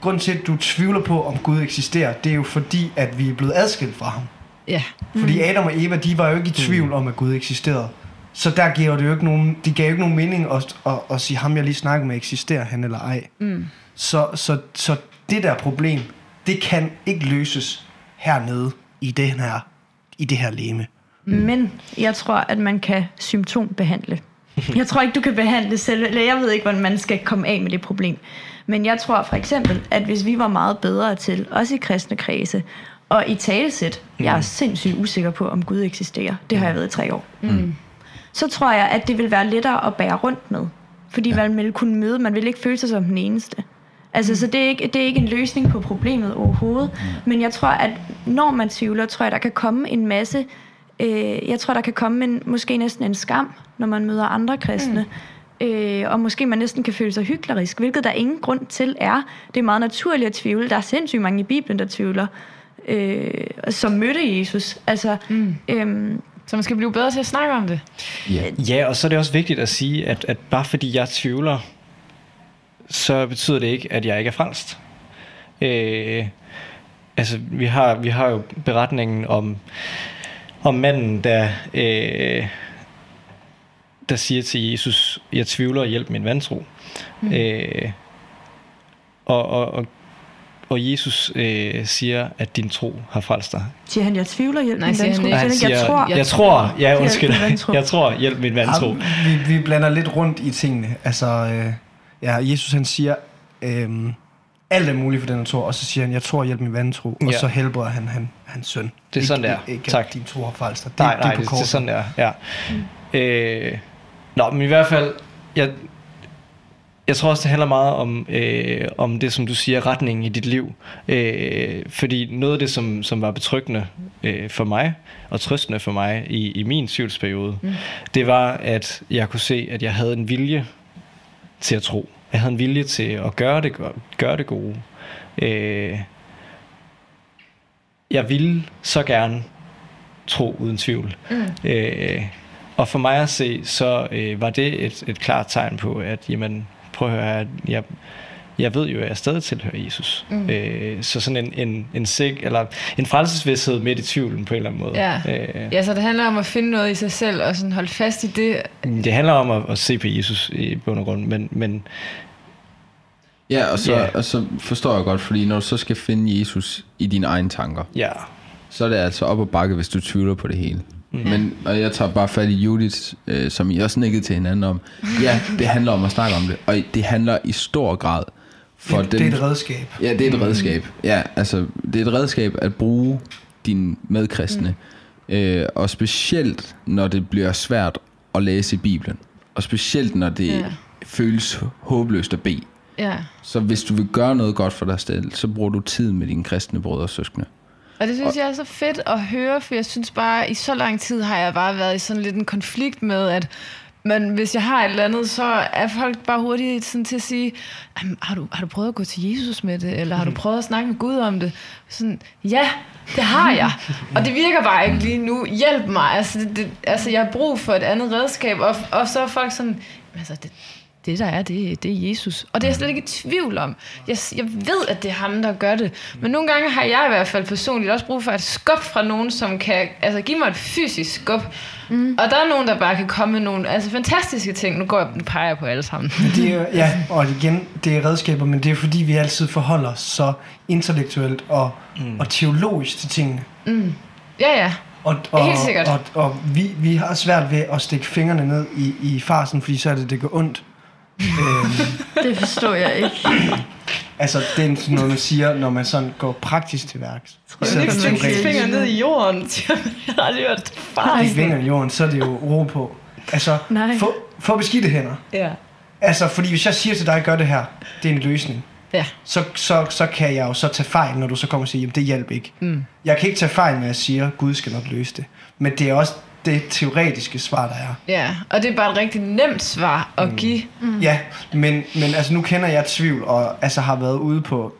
Grund til, at du tvivler på, om Gud eksisterer, det er jo fordi, at vi er blevet adskilt fra ham. Ja. Fordi mm. Adam og Eva, de var jo ikke i tvivl mm. om, at Gud eksisterede. Så der giver det jo ikke nogen, de gav jo ikke nogen mening at, at, at sige, ham jeg lige snakkede med, eksisterer han eller ej. Mm. Så, så, så det der problem, det kan ikke løses hernede i det her, i det her leme. Men jeg tror, at man kan symptombehandle. Jeg tror ikke, du kan behandle selv, eller jeg ved ikke, hvordan man skal komme af med det problem. Men jeg tror for eksempel, at hvis vi var meget bedre til, også i kristne kredse, og i talesæt, jeg er sindssygt usikker på, om Gud eksisterer. Det har jeg været i tre år. Mm. Så tror jeg, at det vil være lettere at bære rundt med. Fordi ja. man vil kunne møde, man vil ikke føle sig som den eneste. Altså, så det er, ikke, det er ikke en løsning på problemet overhovedet. Men jeg tror, at når man tvivler, tror jeg, der kan komme en masse... Øh, jeg tror, der kan komme en, måske næsten en skam, når man møder andre kristne. Mm. Øh, og måske man næsten kan føle sig hyklerisk, hvilket der ingen grund til er. Det er meget naturligt at tvivle. Der er sindssygt mange i Bibelen, der tvivler, øh, som mødte Jesus. Altså, mm. øhm, Så man skal blive bedre til at snakke om det. Ja. Ja, og så er det også vigtigt at sige, at, at bare fordi jeg tvivler, så betyder det ikke, at jeg ikke er frelst. Øh, altså, vi har, vi har jo beretningen om, om manden, der, øh, der siger til Jesus, jeg tvivler, hjælp min vantro. Mm. Øh, og, og, og, og Jesus øh, siger, at din tro har frelst dig. siger han, jeg tvivler, hjælp Nej, min siger vantro. Siger han ikke, jeg tror, jeg, jeg tror, ja, undskyld, *laughs* jeg tror, hjælp min vantro. Ja, vi, vi blander lidt rundt i tingene. Altså, øh, ja, Jesus han siger, øh, alt er muligt for den, der tror, og så siger han, jeg tror, hjælp min vantro, og Ja. så helbreder han, han hans søn. Det er sådan, det ikke, er. Ikke, Tak. Din tro har frelst dig. Det, nej, nej, det er det, det er sådan, det er. Ja. Mm. Øh, nå, men i hvert fald, jeg, jeg tror også, det handler meget om, øh, om det, som du siger, retningen i dit liv. Øh, fordi noget af det, som, som var betryggende øh, for mig, og trøstende for mig i, i min tvivlsperiode, mm. det var, at jeg kunne se, at jeg havde en vilje til at tro. Jeg havde en vilje til at gøre det, gøre det gode. Øh, jeg ville så gerne tro uden tvivl. Mm. Øh, og for mig at se, så øh, var det et, et klart tegn på, at jamen, prøv at høre, her, jeg, jeg ved jo, at jeg stadig tilhører Jesus. Mm. Øh, så sådan en, en, en, sig, eller en frelsesvidshed midt i tvivlen på en eller anden måde. Ja. Øh, ja, så det handler om at finde noget i sig selv, og sådan holde fast i det. det handler om at, at se på Jesus i bund og grund, men, men Ja, og så, yeah. og så forstår jeg godt, fordi når du så skal finde Jesus i dine egne tanker, ja, så er det altså op og bakke, hvis du tvivler på det hele. Mm. Men, og jeg tager bare fat i Judith, øh, som I også nikkede til hinanden om. Ja, det handler om at snakke om det, og det handler i stor grad for det, dem. det er et redskab. Ja, det er et redskab. Ja, altså, det er et redskab at bruge dine medkristne. Mm. Øh, og specielt, når det bliver svært at læse i Bibelen. Og specielt, når det Ja. ja. føles håbløst at bede. Ja. Så hvis du vil gøre noget godt for dig selv, så bruger du tid med dine kristne brødre og søskende. Og det synes jeg er så fedt at høre, for jeg synes bare, i så lang tid har jeg bare været i sådan lidt en konflikt med, at men hvis jeg har et eller andet, så er folk bare hurtigt sådan til at sige, "Jamen, har du, har du prøvet at gå til Jesus med det? Eller har du prøvet at snakke med Gud om det? Sådan, ja, det har jeg. Og det virker bare ikke lige nu. Hjælp mig. Altså, det, det, altså jeg har brug for et andet redskab. Og, og så er folk sådan, altså det, det der er, det, det er Jesus. Og det er jeg slet ikke i tvivl om. Jeg, jeg ved, at det er ham, der gør det. Men nogle gange har jeg i hvert fald personligt også brug for et skub fra nogen, som kan altså, give mig et fysisk skub. Mm. Og der er nogen, der bare kan komme med nogle altså, fantastiske ting. Nu går jeg nu peger jeg på alle sammen. Det er, ja, *laughs* og igen, det er redskaber, men det er fordi, vi altid forholder os så intellektuelt og, mm. og teologisk til tingene. Ja, ja. Og, og, Helt sikkert. Og, og vi, vi har svært ved at stikke fingrene ned i, i farsen, fordi så er det, det går ondt. Øhm, *laughs* Det forstår jeg ikke. *clears throat* altså, det er sådan noget, man siger, når man sådan går praktisk til værks. I stedet ikke for stikke teoretisk. fingeren ned i jorden. jeg har aldrig hørt det. Fingeren i jorden, så er det jo ro på. Altså, Nej. få, få beskidte hænder. Ja. Altså, fordi hvis jeg siger til dig, gør det her, det er en løsning. Ja. så, så, så kan jeg jo så tage fejl, når du så kommer og siger, jamen det hjælper ikke. Mm. Jeg kan ikke tage fejl, når jeg siger, Gud skal nok løse det. Men det er også det teoretiske svar, der er. Ja, og det er bare et rigtig nemt svar at give. Mm. Ja, men, men altså nu kender jeg tvivl, og altså har været ude på,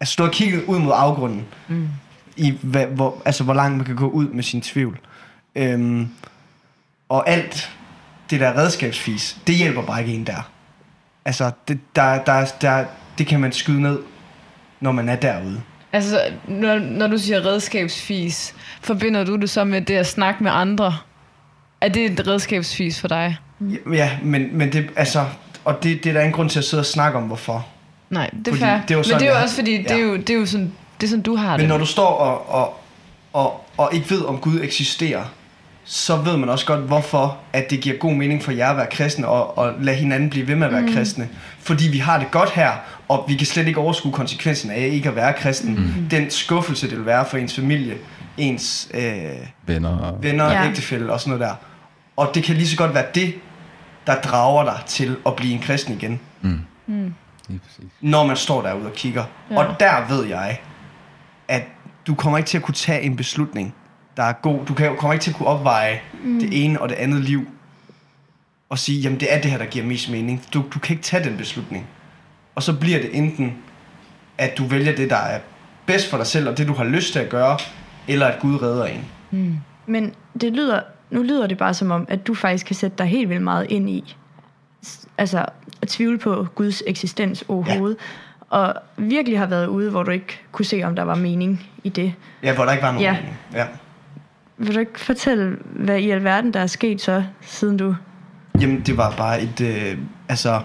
altså stået og kigget ud mod afgrunden, mm. i hvad, hvor, altså hvor langt man kan gå ud med sin tvivl. Øhm, og alt det der redskabsfis, det hjælper bare ikke en der. Altså, det, der, der, der, det kan man skyde ned, når man er derude. Altså, når, når du siger redskabsfis, forbinder du det så med det at snakke med andre? Er det et redskabsfis for dig? Ja, Ja, men, men det, altså, og det, det er der ingen grund til at sidde og snakke om, hvorfor. Nej, det er Fordi fair. det Men sådan, det er jo også fordi, det, er ja. jo, det er jo sådan, det er sådan, du har Men det. når du står og, og, og, og ikke ved, om Gud eksisterer, så ved man også godt, hvorfor at det giver god mening for jer at være kristne, og, og lade hinanden blive ved med at være mm. kristne. Fordi vi har det godt her, og vi kan slet ikke overskue konsekvensen af ikke at være kristen. Mm. Den skuffelse, det vil være for ens familie, ens øh, Venner og... venner, Ja. ja. ægtefælle og sådan noget der. Og det kan lige så godt være det, der drager dig til at blive en kristen igen, Lige præcis. når man står derude og kigger. Ja. Og der ved jeg, at du kommer ikke til at kunne tage en beslutning, der er god. Du kan, kommer ikke til at kunne opveje mm. det ene og det andet liv, og sige, jamen det er det her, der giver mest mening. Du, du kan ikke tage den beslutning. Og så bliver det enten, at du vælger det, der er bedst for dig selv, og det, du har lyst til at gøre, eller at Gud redder en. Men det lyder, nu lyder det bare som om, at du faktisk kan sætte dig helt vildt meget ind i, altså at tvivle på Guds eksistens overhovedet, ja. og virkelig har været ude, hvor du ikke kunne se, om der var mening i det. Ja, hvor der ikke var nogen Ja. mening. Ja. Vil du ikke fortælle, hvad i alverden der er sket så, siden du... Jamen, det var bare et... Øh, altså,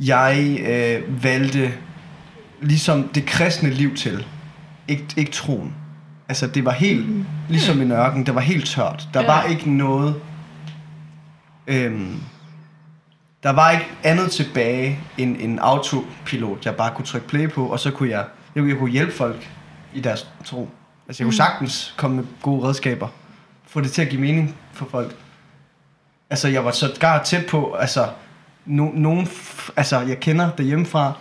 jeg øh, valgte ligesom det kristne liv til. Ikke, ikke troen. Altså, det var helt... Mm. Ligesom en ørken. Det var helt tørt. Der Ja. var ikke noget... Øhm, der var ikke andet tilbage end en autopilot, jeg bare kunne trykke play på, og så kunne jeg, jeg, jeg kunne hjælpe folk i deres tro. Altså, jeg kunne sagtens komme med gode redskaber. Få det til at give mening for folk. Altså, jeg var så gar tæt på, altså, no, nogen, f- altså, jeg kender derhjemmefra,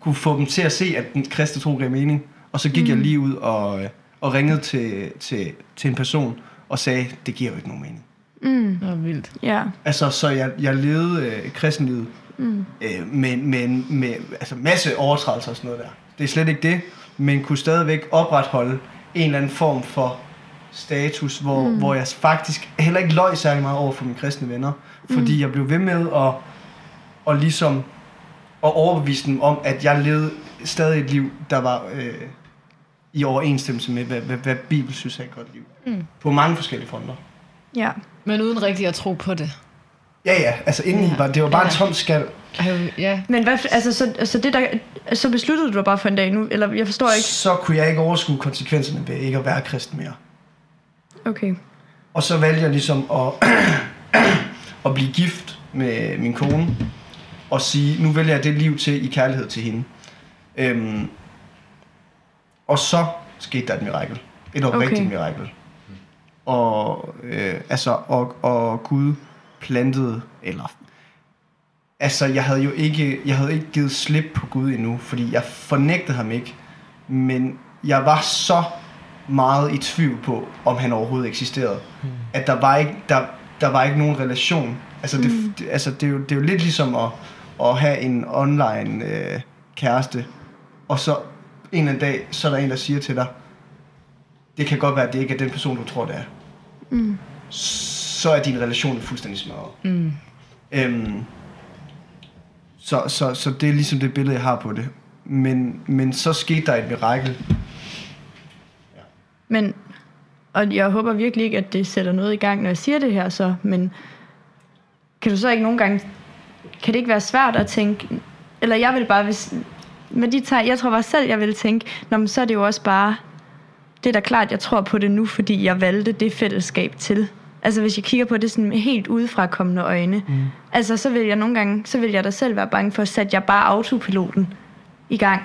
kunne få dem til at se, at den kristne tro gav mening. Og så gik mm. jeg lige ud og, øh, og ringede til, til, til en person og sagde, det giver jo ikke nogen mening. Mm, Nå, vildt. ja. Altså, så jeg, jeg levede øh, kristenlivet mm. øh, med, med, med altså, masse overtrædelser og sådan noget der. Det er slet ikke det, men kunne stadigvæk opretholde en eller anden form for status, hvor, mm. hvor jeg faktisk heller ikke løj særlig meget over for mine kristne venner, fordi mm. jeg blev ved med at, og ligesom at overbevise dem om, at jeg levede stadig et liv, der var øh, i overensstemmelse med, hvad, hvad, hvad Bibelen synes er et godt liv. Mm. På mange forskellige fronter. Ja. Men uden rigtig at tro på det. Ja, ja, altså indeni Ja. var det var bare Ja. en tom skal. Ja, Men hvad, altså, så, så, det der, så besluttede du dig bare for en dag nu, eller jeg forstår ikke. Så kunne jeg ikke overskue konsekvenserne ved ikke at være kristen mere. Okay. Og så valgte jeg ligesom at, *clears throat* at blive gift med min kone, og sige, nu vælger jeg det liv til i kærlighed til hende. Øhm, og så skete der et mirakel. Et oprigtigt okay. mirakel. Og, øh, altså, og, og Gud plantede, eller altså, jeg havde jo ikke, jeg havde ikke givet slip på Gud endnu, fordi jeg fornægtede ham ikke. Men jeg var så meget i tvivl på, om han overhovedet eksisterede. Mm. At der var ikke, der, der var ikke nogen relation. Altså, det, Mm. det, altså det, er jo, det er jo lidt ligesom at, at have en online øh, kæreste, og så en eller anden dag, så er der en, der siger til dig, det kan godt være, at det ikke er den person, du tror, det er. Mm. Så er din relation fuldstændig smadret. mm. Øhm, så, så, så det er ligesom det billede, jeg har på det. Men, men så skete der et mirakel. Men, og jeg håber virkelig ikke, at det sætter noget i gang, når jeg siger det her så, men kan du så ikke nogle gange, kan det ikke være svært at tænke, eller jeg vil bare, hvis, med de tegn, jeg tror bare selv, jeg vil tænke, Nå, men så er det jo også bare, det er da klart, jeg tror på det nu, fordi jeg valgte det fællesskab til. Altså hvis jeg kigger på det sådan med helt udefra kommende øjne, mm. altså så vil jeg nogle gange, så vil jeg da selv være bange for, at sætte jeg bare autopiloten i gang,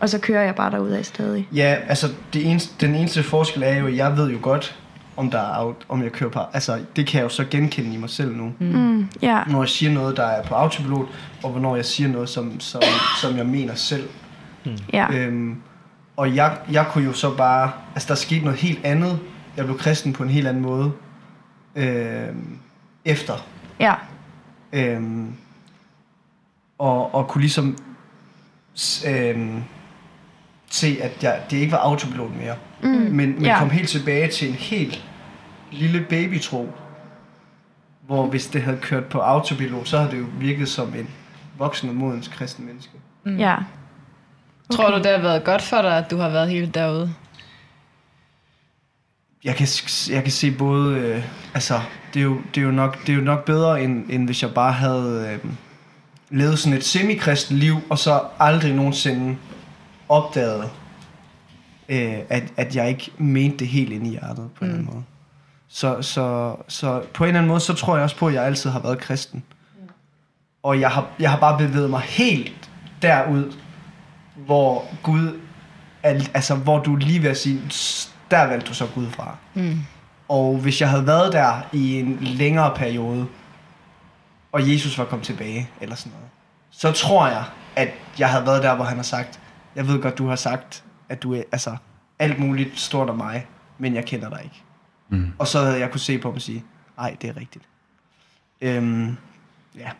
og så kører jeg bare derud af stadig. Ja, altså det eneste, den eneste forskel er jo, at jeg ved jo godt, om, der er, aut- om jeg kører på... Altså, det kan jeg jo så genkende i mig selv nu. Mm. Mm, ja. Når jeg siger noget, der er på autopilot, og hvornår jeg siger noget, som, som, som jeg mener selv. Ja. Øhm, og jeg, jeg kunne jo så bare... Altså, der skete noget helt andet. Jeg blev kristen på en helt anden måde. Øhm, efter. Ja. Øhm, og, og kunne ligesom øhm, se, at jeg, det ikke var autopilot mere. Mm. Men, men Ja. kom helt tilbage til en helt lille babytro. Hvor hvis det havde kørt på autopilot, så havde det jo virket som en voksen og modens kristen menneske. Ja. Tror du, det har været godt for dig, at du har været helt derude? Jeg kan, jeg kan se både, øh, altså, det er, jo, det, er jo nok, det er jo nok bedre, end, end hvis jeg bare havde, øh, levede sådan et semikristen liv, og så aldrig nogensinde opdagede, øh, at, at jeg ikke mente det helt ind i hjertet på en eller anden måde. Så, så, så på en eller anden måde, så tror jeg også på, at jeg altid har været kristen. Og jeg har, jeg har bare bevæget mig helt derud, hvor Gud, al- altså hvor du lige ved at sige, "S- der valgte du så Gud fra. Mm. Og hvis jeg havde været der i en længere periode, og Jesus var kommet tilbage, eller sådan noget, så tror jeg, at jeg havde været der, hvor han har sagt, jeg ved godt, du har sagt, at du er altså, alt muligt stort om mig, men jeg kender dig ikke. Mm. Og så havde jeg kunne se på dem og sige, nej, det er rigtigt. Øhm, ja.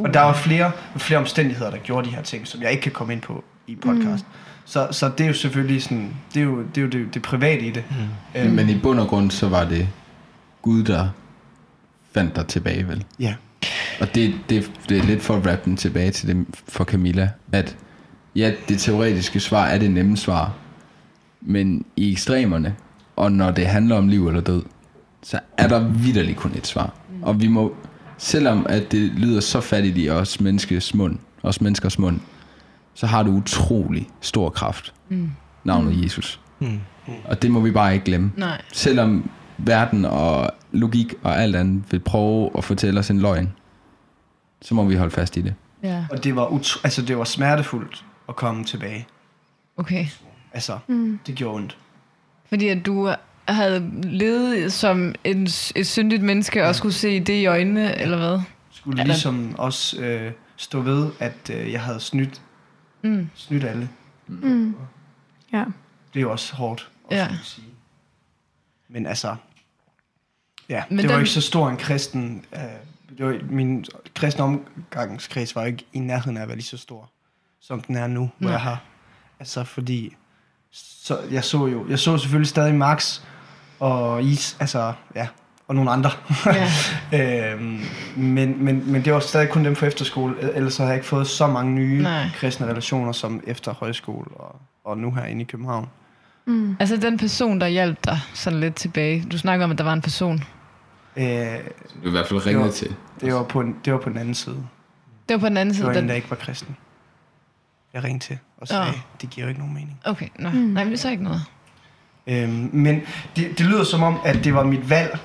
Og der var flere, flere omstændigheder, der gjorde de her ting, som jeg ikke kan komme ind på i podcast. Mm. Så, så det er jo selvfølgelig sådan, det er jo det, er jo det, det private i det. Mm. Øhm. Men i bund og grund, så var det Gud, der fandt dig tilbage, vel? Ja. Og det, det, det er lidt for at rappe den tilbage til det for Camilla, at ja, det teoretiske svar er det nemme svar, men i ekstremerne, og når det handler om liv eller død, så er der vidderligt kun et svar. Og vi må, selvom at det lyder så fattigt i os menneskers mund, os menneskers mund, så har det utrolig stor kraft. Mm. Navnet Jesus. Mm. Og det må vi bare ikke glemme. Nej. Selvom verden og logik og alt andet vil prøve at fortælle os en løgn, så må vi holde fast i det. Ja, Og det var, utro, altså, det var smertefuldt at komme tilbage. okay. Altså, mm. det gjorde ondt. Fordi at du havde levet som en, et syndigt menneske og skulle se det i øjnene, eller hvad? Skulle ligesom også øh, stå ved, at øh, jeg havde snydt, Mm. snydt alle. Mm. Ja. Det er jo også hårdt at Ja. sige. Men altså, ja, Men det var den- ikke så stor en kristen... Øh, det var, min kristne omgangskreds var ikke i nærheden af at være lige så stor, som den er nu, hvor Nej. jeg har. Altså, fordi... Så jeg så jo... Jeg så selvfølgelig stadig Max og Is, altså, ja, og nogle andre. Ja. *laughs* øhm, men, men, men det var stadig kun dem fra efterskole, ellers så havde jeg ikke fået så mange nye Nej. kristne relationer som efter højskole og, og nu herinde i København. Mm. Altså den person, der hjalp dig sådan lidt tilbage. Du snakker om, at der var en person. Øh, Du er i hvert fald Det ringet var- til. det, var på en, det var på den anden side. Det var på den anden Det side. var en, Den... der ikke var kristen. Jeg ringte til og sagde, Nå. det giver jo ikke nogen mening. Okay, nå. Mm. Nej, men det er så ikke noget. Øhm, men det, det lyder som om, at det var mit valg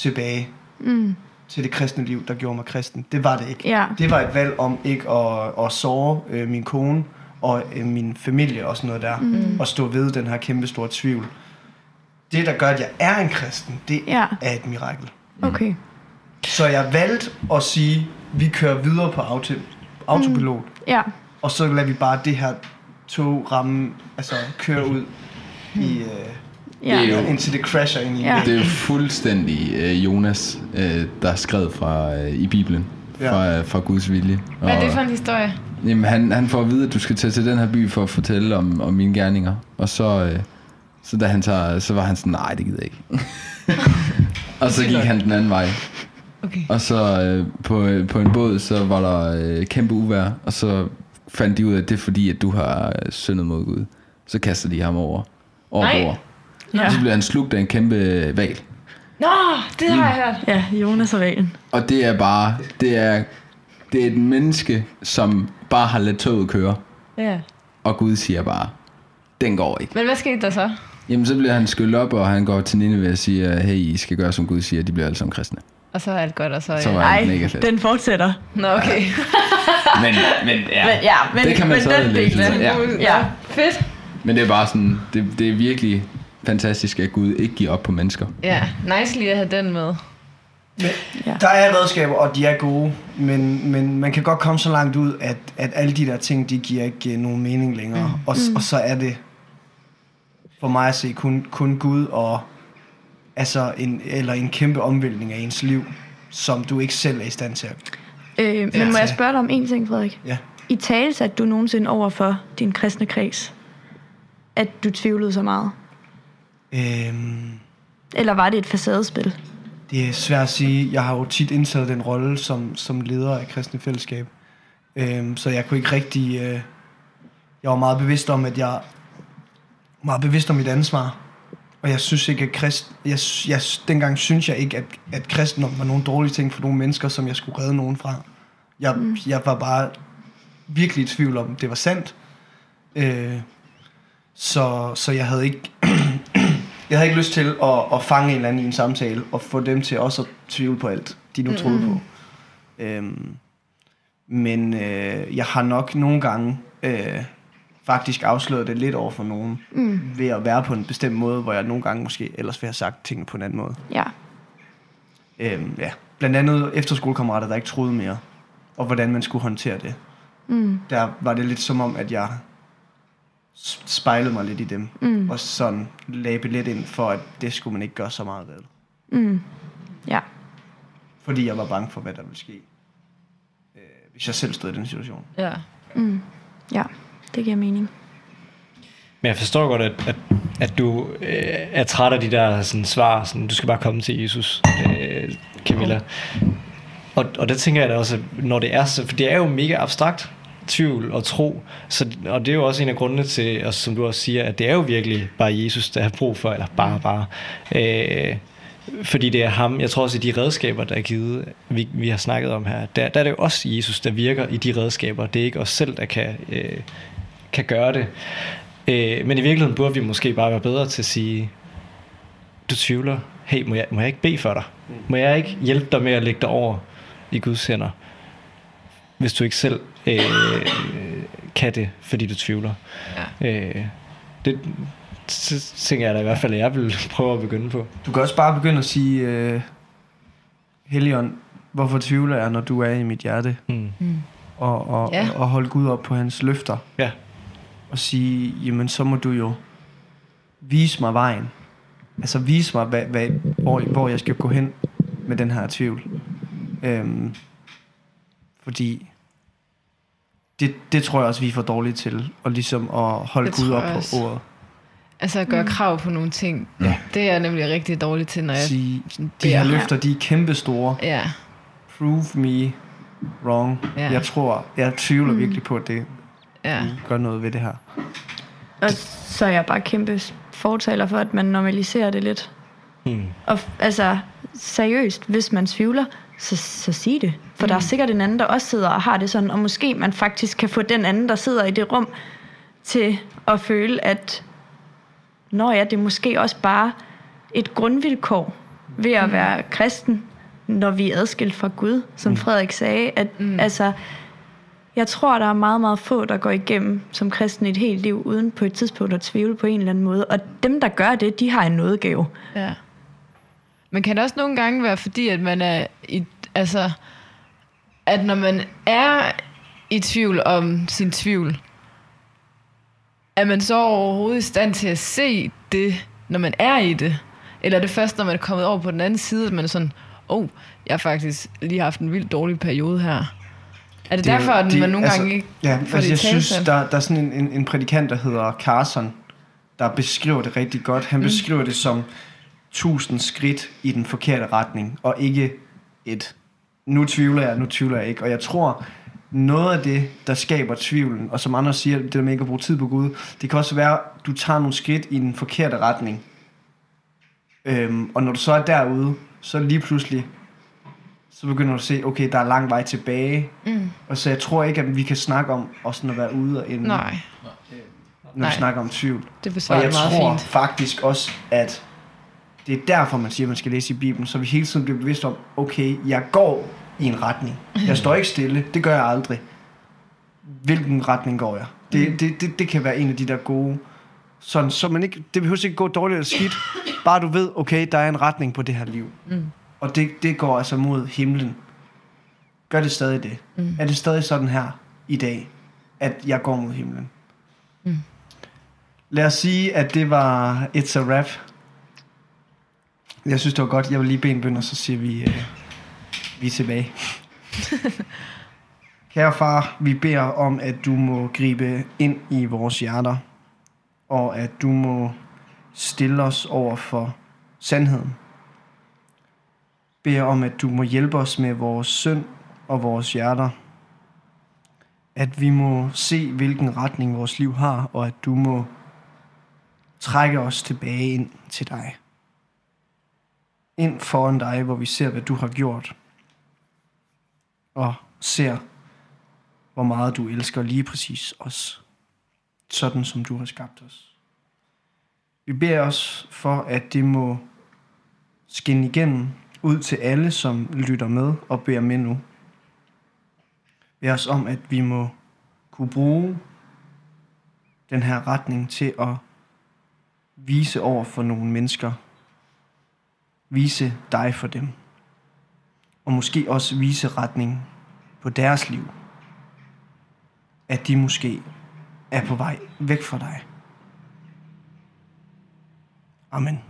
tilbage Mm. til det kristne liv, der gjorde mig kristen. Det var det ikke. Ja. Det var et valg om ikke at, at såre øh, min kone og øh, min familie og sådan noget der. Mm. Og stå ved den her kæmpe store tvivl. Det, der gør, at jeg er en kristen, det Ja. er et mirakel. Okay. Så jeg valgte at sige, vi kører videre på auto, autopilot, Ja. og så lader vi bare det her tog ramme, altså køre ud i, øh, Ja. Det er jo- indtil det crasher ind i Ja. Det er jo fuldstændig øh, Jonas, øh, der er skrevet fra, øh, i Bibelen. Ja. Fra, øh, fra Guds vilje. Hvad er Og- det for en historie? Jamen, han, han får at vide, at du skal tage til den her by for at fortælle om, om mine gerninger. Og så, øh, så da han tager, så var han sådan, nej, det gider jeg ikke. *laughs* og så gik han den anden vej. Okay. Og så øh, på, øh, på en båd, så var der øh, kæmpe uvær. Og så fandt de ud af, at det er fordi, at du har øh, syndet mod Gud. Så kaster de ham over. Over Nej. Ja. Og så bliver han slugt af en kæmpe val. Nå, det har jeg hørt. Ja, Jonas og Valen. Og det er bare, det er, det er et menneske, som bare har ladet toget køre. Ja. Og Gud siger bare, den går ikke. Men hvad skete der så? Jamen så bliver han skyldt op, og han går til Nine ved at sige, hey, I skal gøre som Gud siger, de bliver alle sammen kristne. Og så er alt godt, og så... Så var Nej, det mega fedt. den fortsætter. Nå, okay. *laughs* Men, men, ja. Men, ja, men, Det kan man men så den lidt. Ja. Ja. Fedt. men det er bare sådan, det, det er virkelig fantastisk, at Gud ikke giver op på mennesker. Ja, nice lige at have den med. Men, Ja. Der er redskaber, og de er gode, men, men man kan godt komme så langt ud, at, at alle de der ting, de giver ikke nogen mening længere. Mm. Og, og så er det for mig at se kun, kun Gud og altså en, eller en kæmpe omvæltning af ens liv, som du ikke selv er i stand til at... Øh, men Ja. må jeg spørge dig om en ting, Frederik? Ja. I tale satte du nogensinde over for din kristne kreds, at du tvivlede så meget? Øhm, Eller var det et facadespil? Det er svært at sige. Jeg har jo tit indtaget den rolle som, som leder af kristne fællesskab. Øhm, så jeg kunne ikke rigtig... Øh, jeg var meget bevidst om, at jeg meget bevidst om mit ansvar. Og jeg synes ikke, at krist, jeg, jeg, dengang synes jeg ikke, at, at kristendom var nogen dårlige ting for nogle mennesker, som jeg skulle redde nogen fra. Jeg, mm. jeg var bare virkelig i tvivl om, det var sandt. Øh, så, så jeg havde ikke... jeg havde ikke lyst til at, at fange en eller anden i en samtale, og få dem til også at tvivle på alt, de nu troede på. Øhm, men øh, jeg har nok nogle gange øh, faktisk afsløret det lidt over for nogen, mm. ved at være på en bestemt måde, hvor jeg nogle gange måske ellers ville have sagt tingene på en anden måde. Ja. Øhm, ja. Blandt andet efterskolekammerater, der ikke troede mere, og hvordan man skulle håndtere det. Mm. Der var det lidt som om, at jeg spejlede mig lidt i dem, mm. og sådan lagde lidt ind for, at det skulle man ikke gøre så meget ved. Mm. Ja. Fordi jeg var bange for, hvad der ville ske, øh, hvis jeg selv stod i den situation. Ja. Ja, det giver mening. Men jeg forstår godt, at, at, at du øh, er træt af de der sådan, svar, sådan, du skal bare komme til Jesus, øh, Camilla. Og, og der tænker jeg da også, når det er så, for det er jo mega abstrakt, tvivl og tro, så, og det er jo også en af grundene til, og som du også siger, at det er jo virkelig bare Jesus, der har brug for, eller bare, bare. Øh, fordi det er ham, jeg tror også, at de redskaber, der er givet, vi, vi har snakket om her, der, der er det jo også Jesus, der virker i de redskaber. Det er ikke os selv, der kan, øh, kan gøre det. Øh, men i virkeligheden burde vi måske bare være bedre til at sige, du tvivler, hey, må jeg, må jeg ikke bede for dig? Må jeg ikke hjælpe dig med at lægge dig over i Guds hænder? Hvis du ikke selv øh, kan det, fordi du tvivler. Ja. Øh, det så tænker jeg da i hvert fald, at jeg vil *laughs* prøve at begynde på. Du kan også bare begynde at sige, øh, Helion, hvorfor tvivler jeg, når du er i mit hjerte? Mm. Og, og, Ja. ja. og holde Gud op på hans løfter. Ja. Og sige, jamen så må du jo vise mig vejen. Altså vise mig, hvad, hvad, hvor, hvor jeg skal gå hen med den her tvivl. Øhm, fordi det, det tror jeg også, vi er for dårlige til. Og ligesom at holde Det Gud op på ordet. Altså at gøre krav på nogle ting. Ja. Det er jeg nemlig rigtig dårlig til, når jeg Sige, de her løfter, de er kæmpe store. Ja, Prove me wrong. Ja. Jeg tror, jeg tvivler virkelig på, at det ja. gør noget ved det her. Og så er jeg bare kæmpe fortaler for, at man normaliserer det lidt. Mm. Og altså, seriøst, hvis man tvivler, så, så sig det. For mm. der er sikkert en anden, der også sidder og har det sådan, og måske man faktisk kan få den anden, der sidder i det rum, til at føle, at når ja, det er måske også bare et grundvilkår ved at være kristen, når vi er adskilt fra Gud, som Frederik sagde, at mm. altså, jeg tror, der er meget, meget få, der går igennem som kristen et helt liv, uden på et tidspunkt at tvivle på en eller anden måde. Og dem, der gør det, de har en nådegave. Ja. Men kan det også nogle gange være fordi, at man er i, altså, at når man er i tvivl om sin tvivl, er man så overhovedet i stand til at se det, når man er i det? Eller er det først, når man er kommet over på den anden side, at man er sådan, oh, jeg har faktisk lige haft en vildt dårlig periode her. Er det, det er derfor, at det- man nogle altså, gange ikke Ja, får altså det jeg synes, der, der er sådan en, en, en prædikant, der hedder Carson, der beskriver det rigtig godt. Han beskriver det som tusind skridt i den forkerte retning, og ikke et, nu tvivler jeg, nu tvivler jeg ikke. Og jeg tror, noget af det, der skaber tvivlen, og som andre siger, det der med ikke at bruge tid på Gud, det kan også være, at du tager nogle skridt i den forkerte retning. Øhm, og når du så er derude, så lige pludselig, så begynder du at se, okay, der er lang vej tilbage. Mm. Og så jeg tror ikke, at vi kan snakke om og sådan at være ude og inde, Nej, når nej. vi snakker om tvivl. det Og jeg meget tror fint. faktisk også, at det er derfor, man siger, at man skal læse i Bibelen, så vi hele tiden bliver bevidst om, okay, jeg går i en retning. Jeg står ikke stille, det gør jeg aldrig. Hvilken retning går jeg? Det, det, det, det kan være en af de der gode, sådan, så man ikke, det behøver ikke gå dårligt eller skidt, bare du ved, okay, der er en retning på det her liv. Mm. Og det, det går altså mod himlen. Gør det stadig det? Mm. Er det stadig sådan her i dag, at jeg går mod himlen? Mm. Lad os sige, at det var It's a Rap. Jeg synes, det var godt. Jeg vil lige bede en bøn, og så siger vi, øh, vi er tilbage. *laughs* Kære far, vi beder om, at du må gribe ind i vores hjerter, og at du må stille os over for sandheden. Beder om, at du må hjælpe os med vores synd og vores hjerter. At vi må se, hvilken retning vores liv har, og at du må trække os tilbage ind til dig. Ind foran dig, hvor vi ser, hvad du har gjort. Og ser hvor meget du elsker lige præcis os, sådan som du har skabt os. Vi beder os for, at det må skinne igennem ud til alle, som lytter med og beder med nu. Vi os om, at vi må kunne bruge den her retning til at vise over for nogle mennesker, vise dig for dem, og måske også vise retning på deres liv, at de måske er på vej væk fra dig. Amen.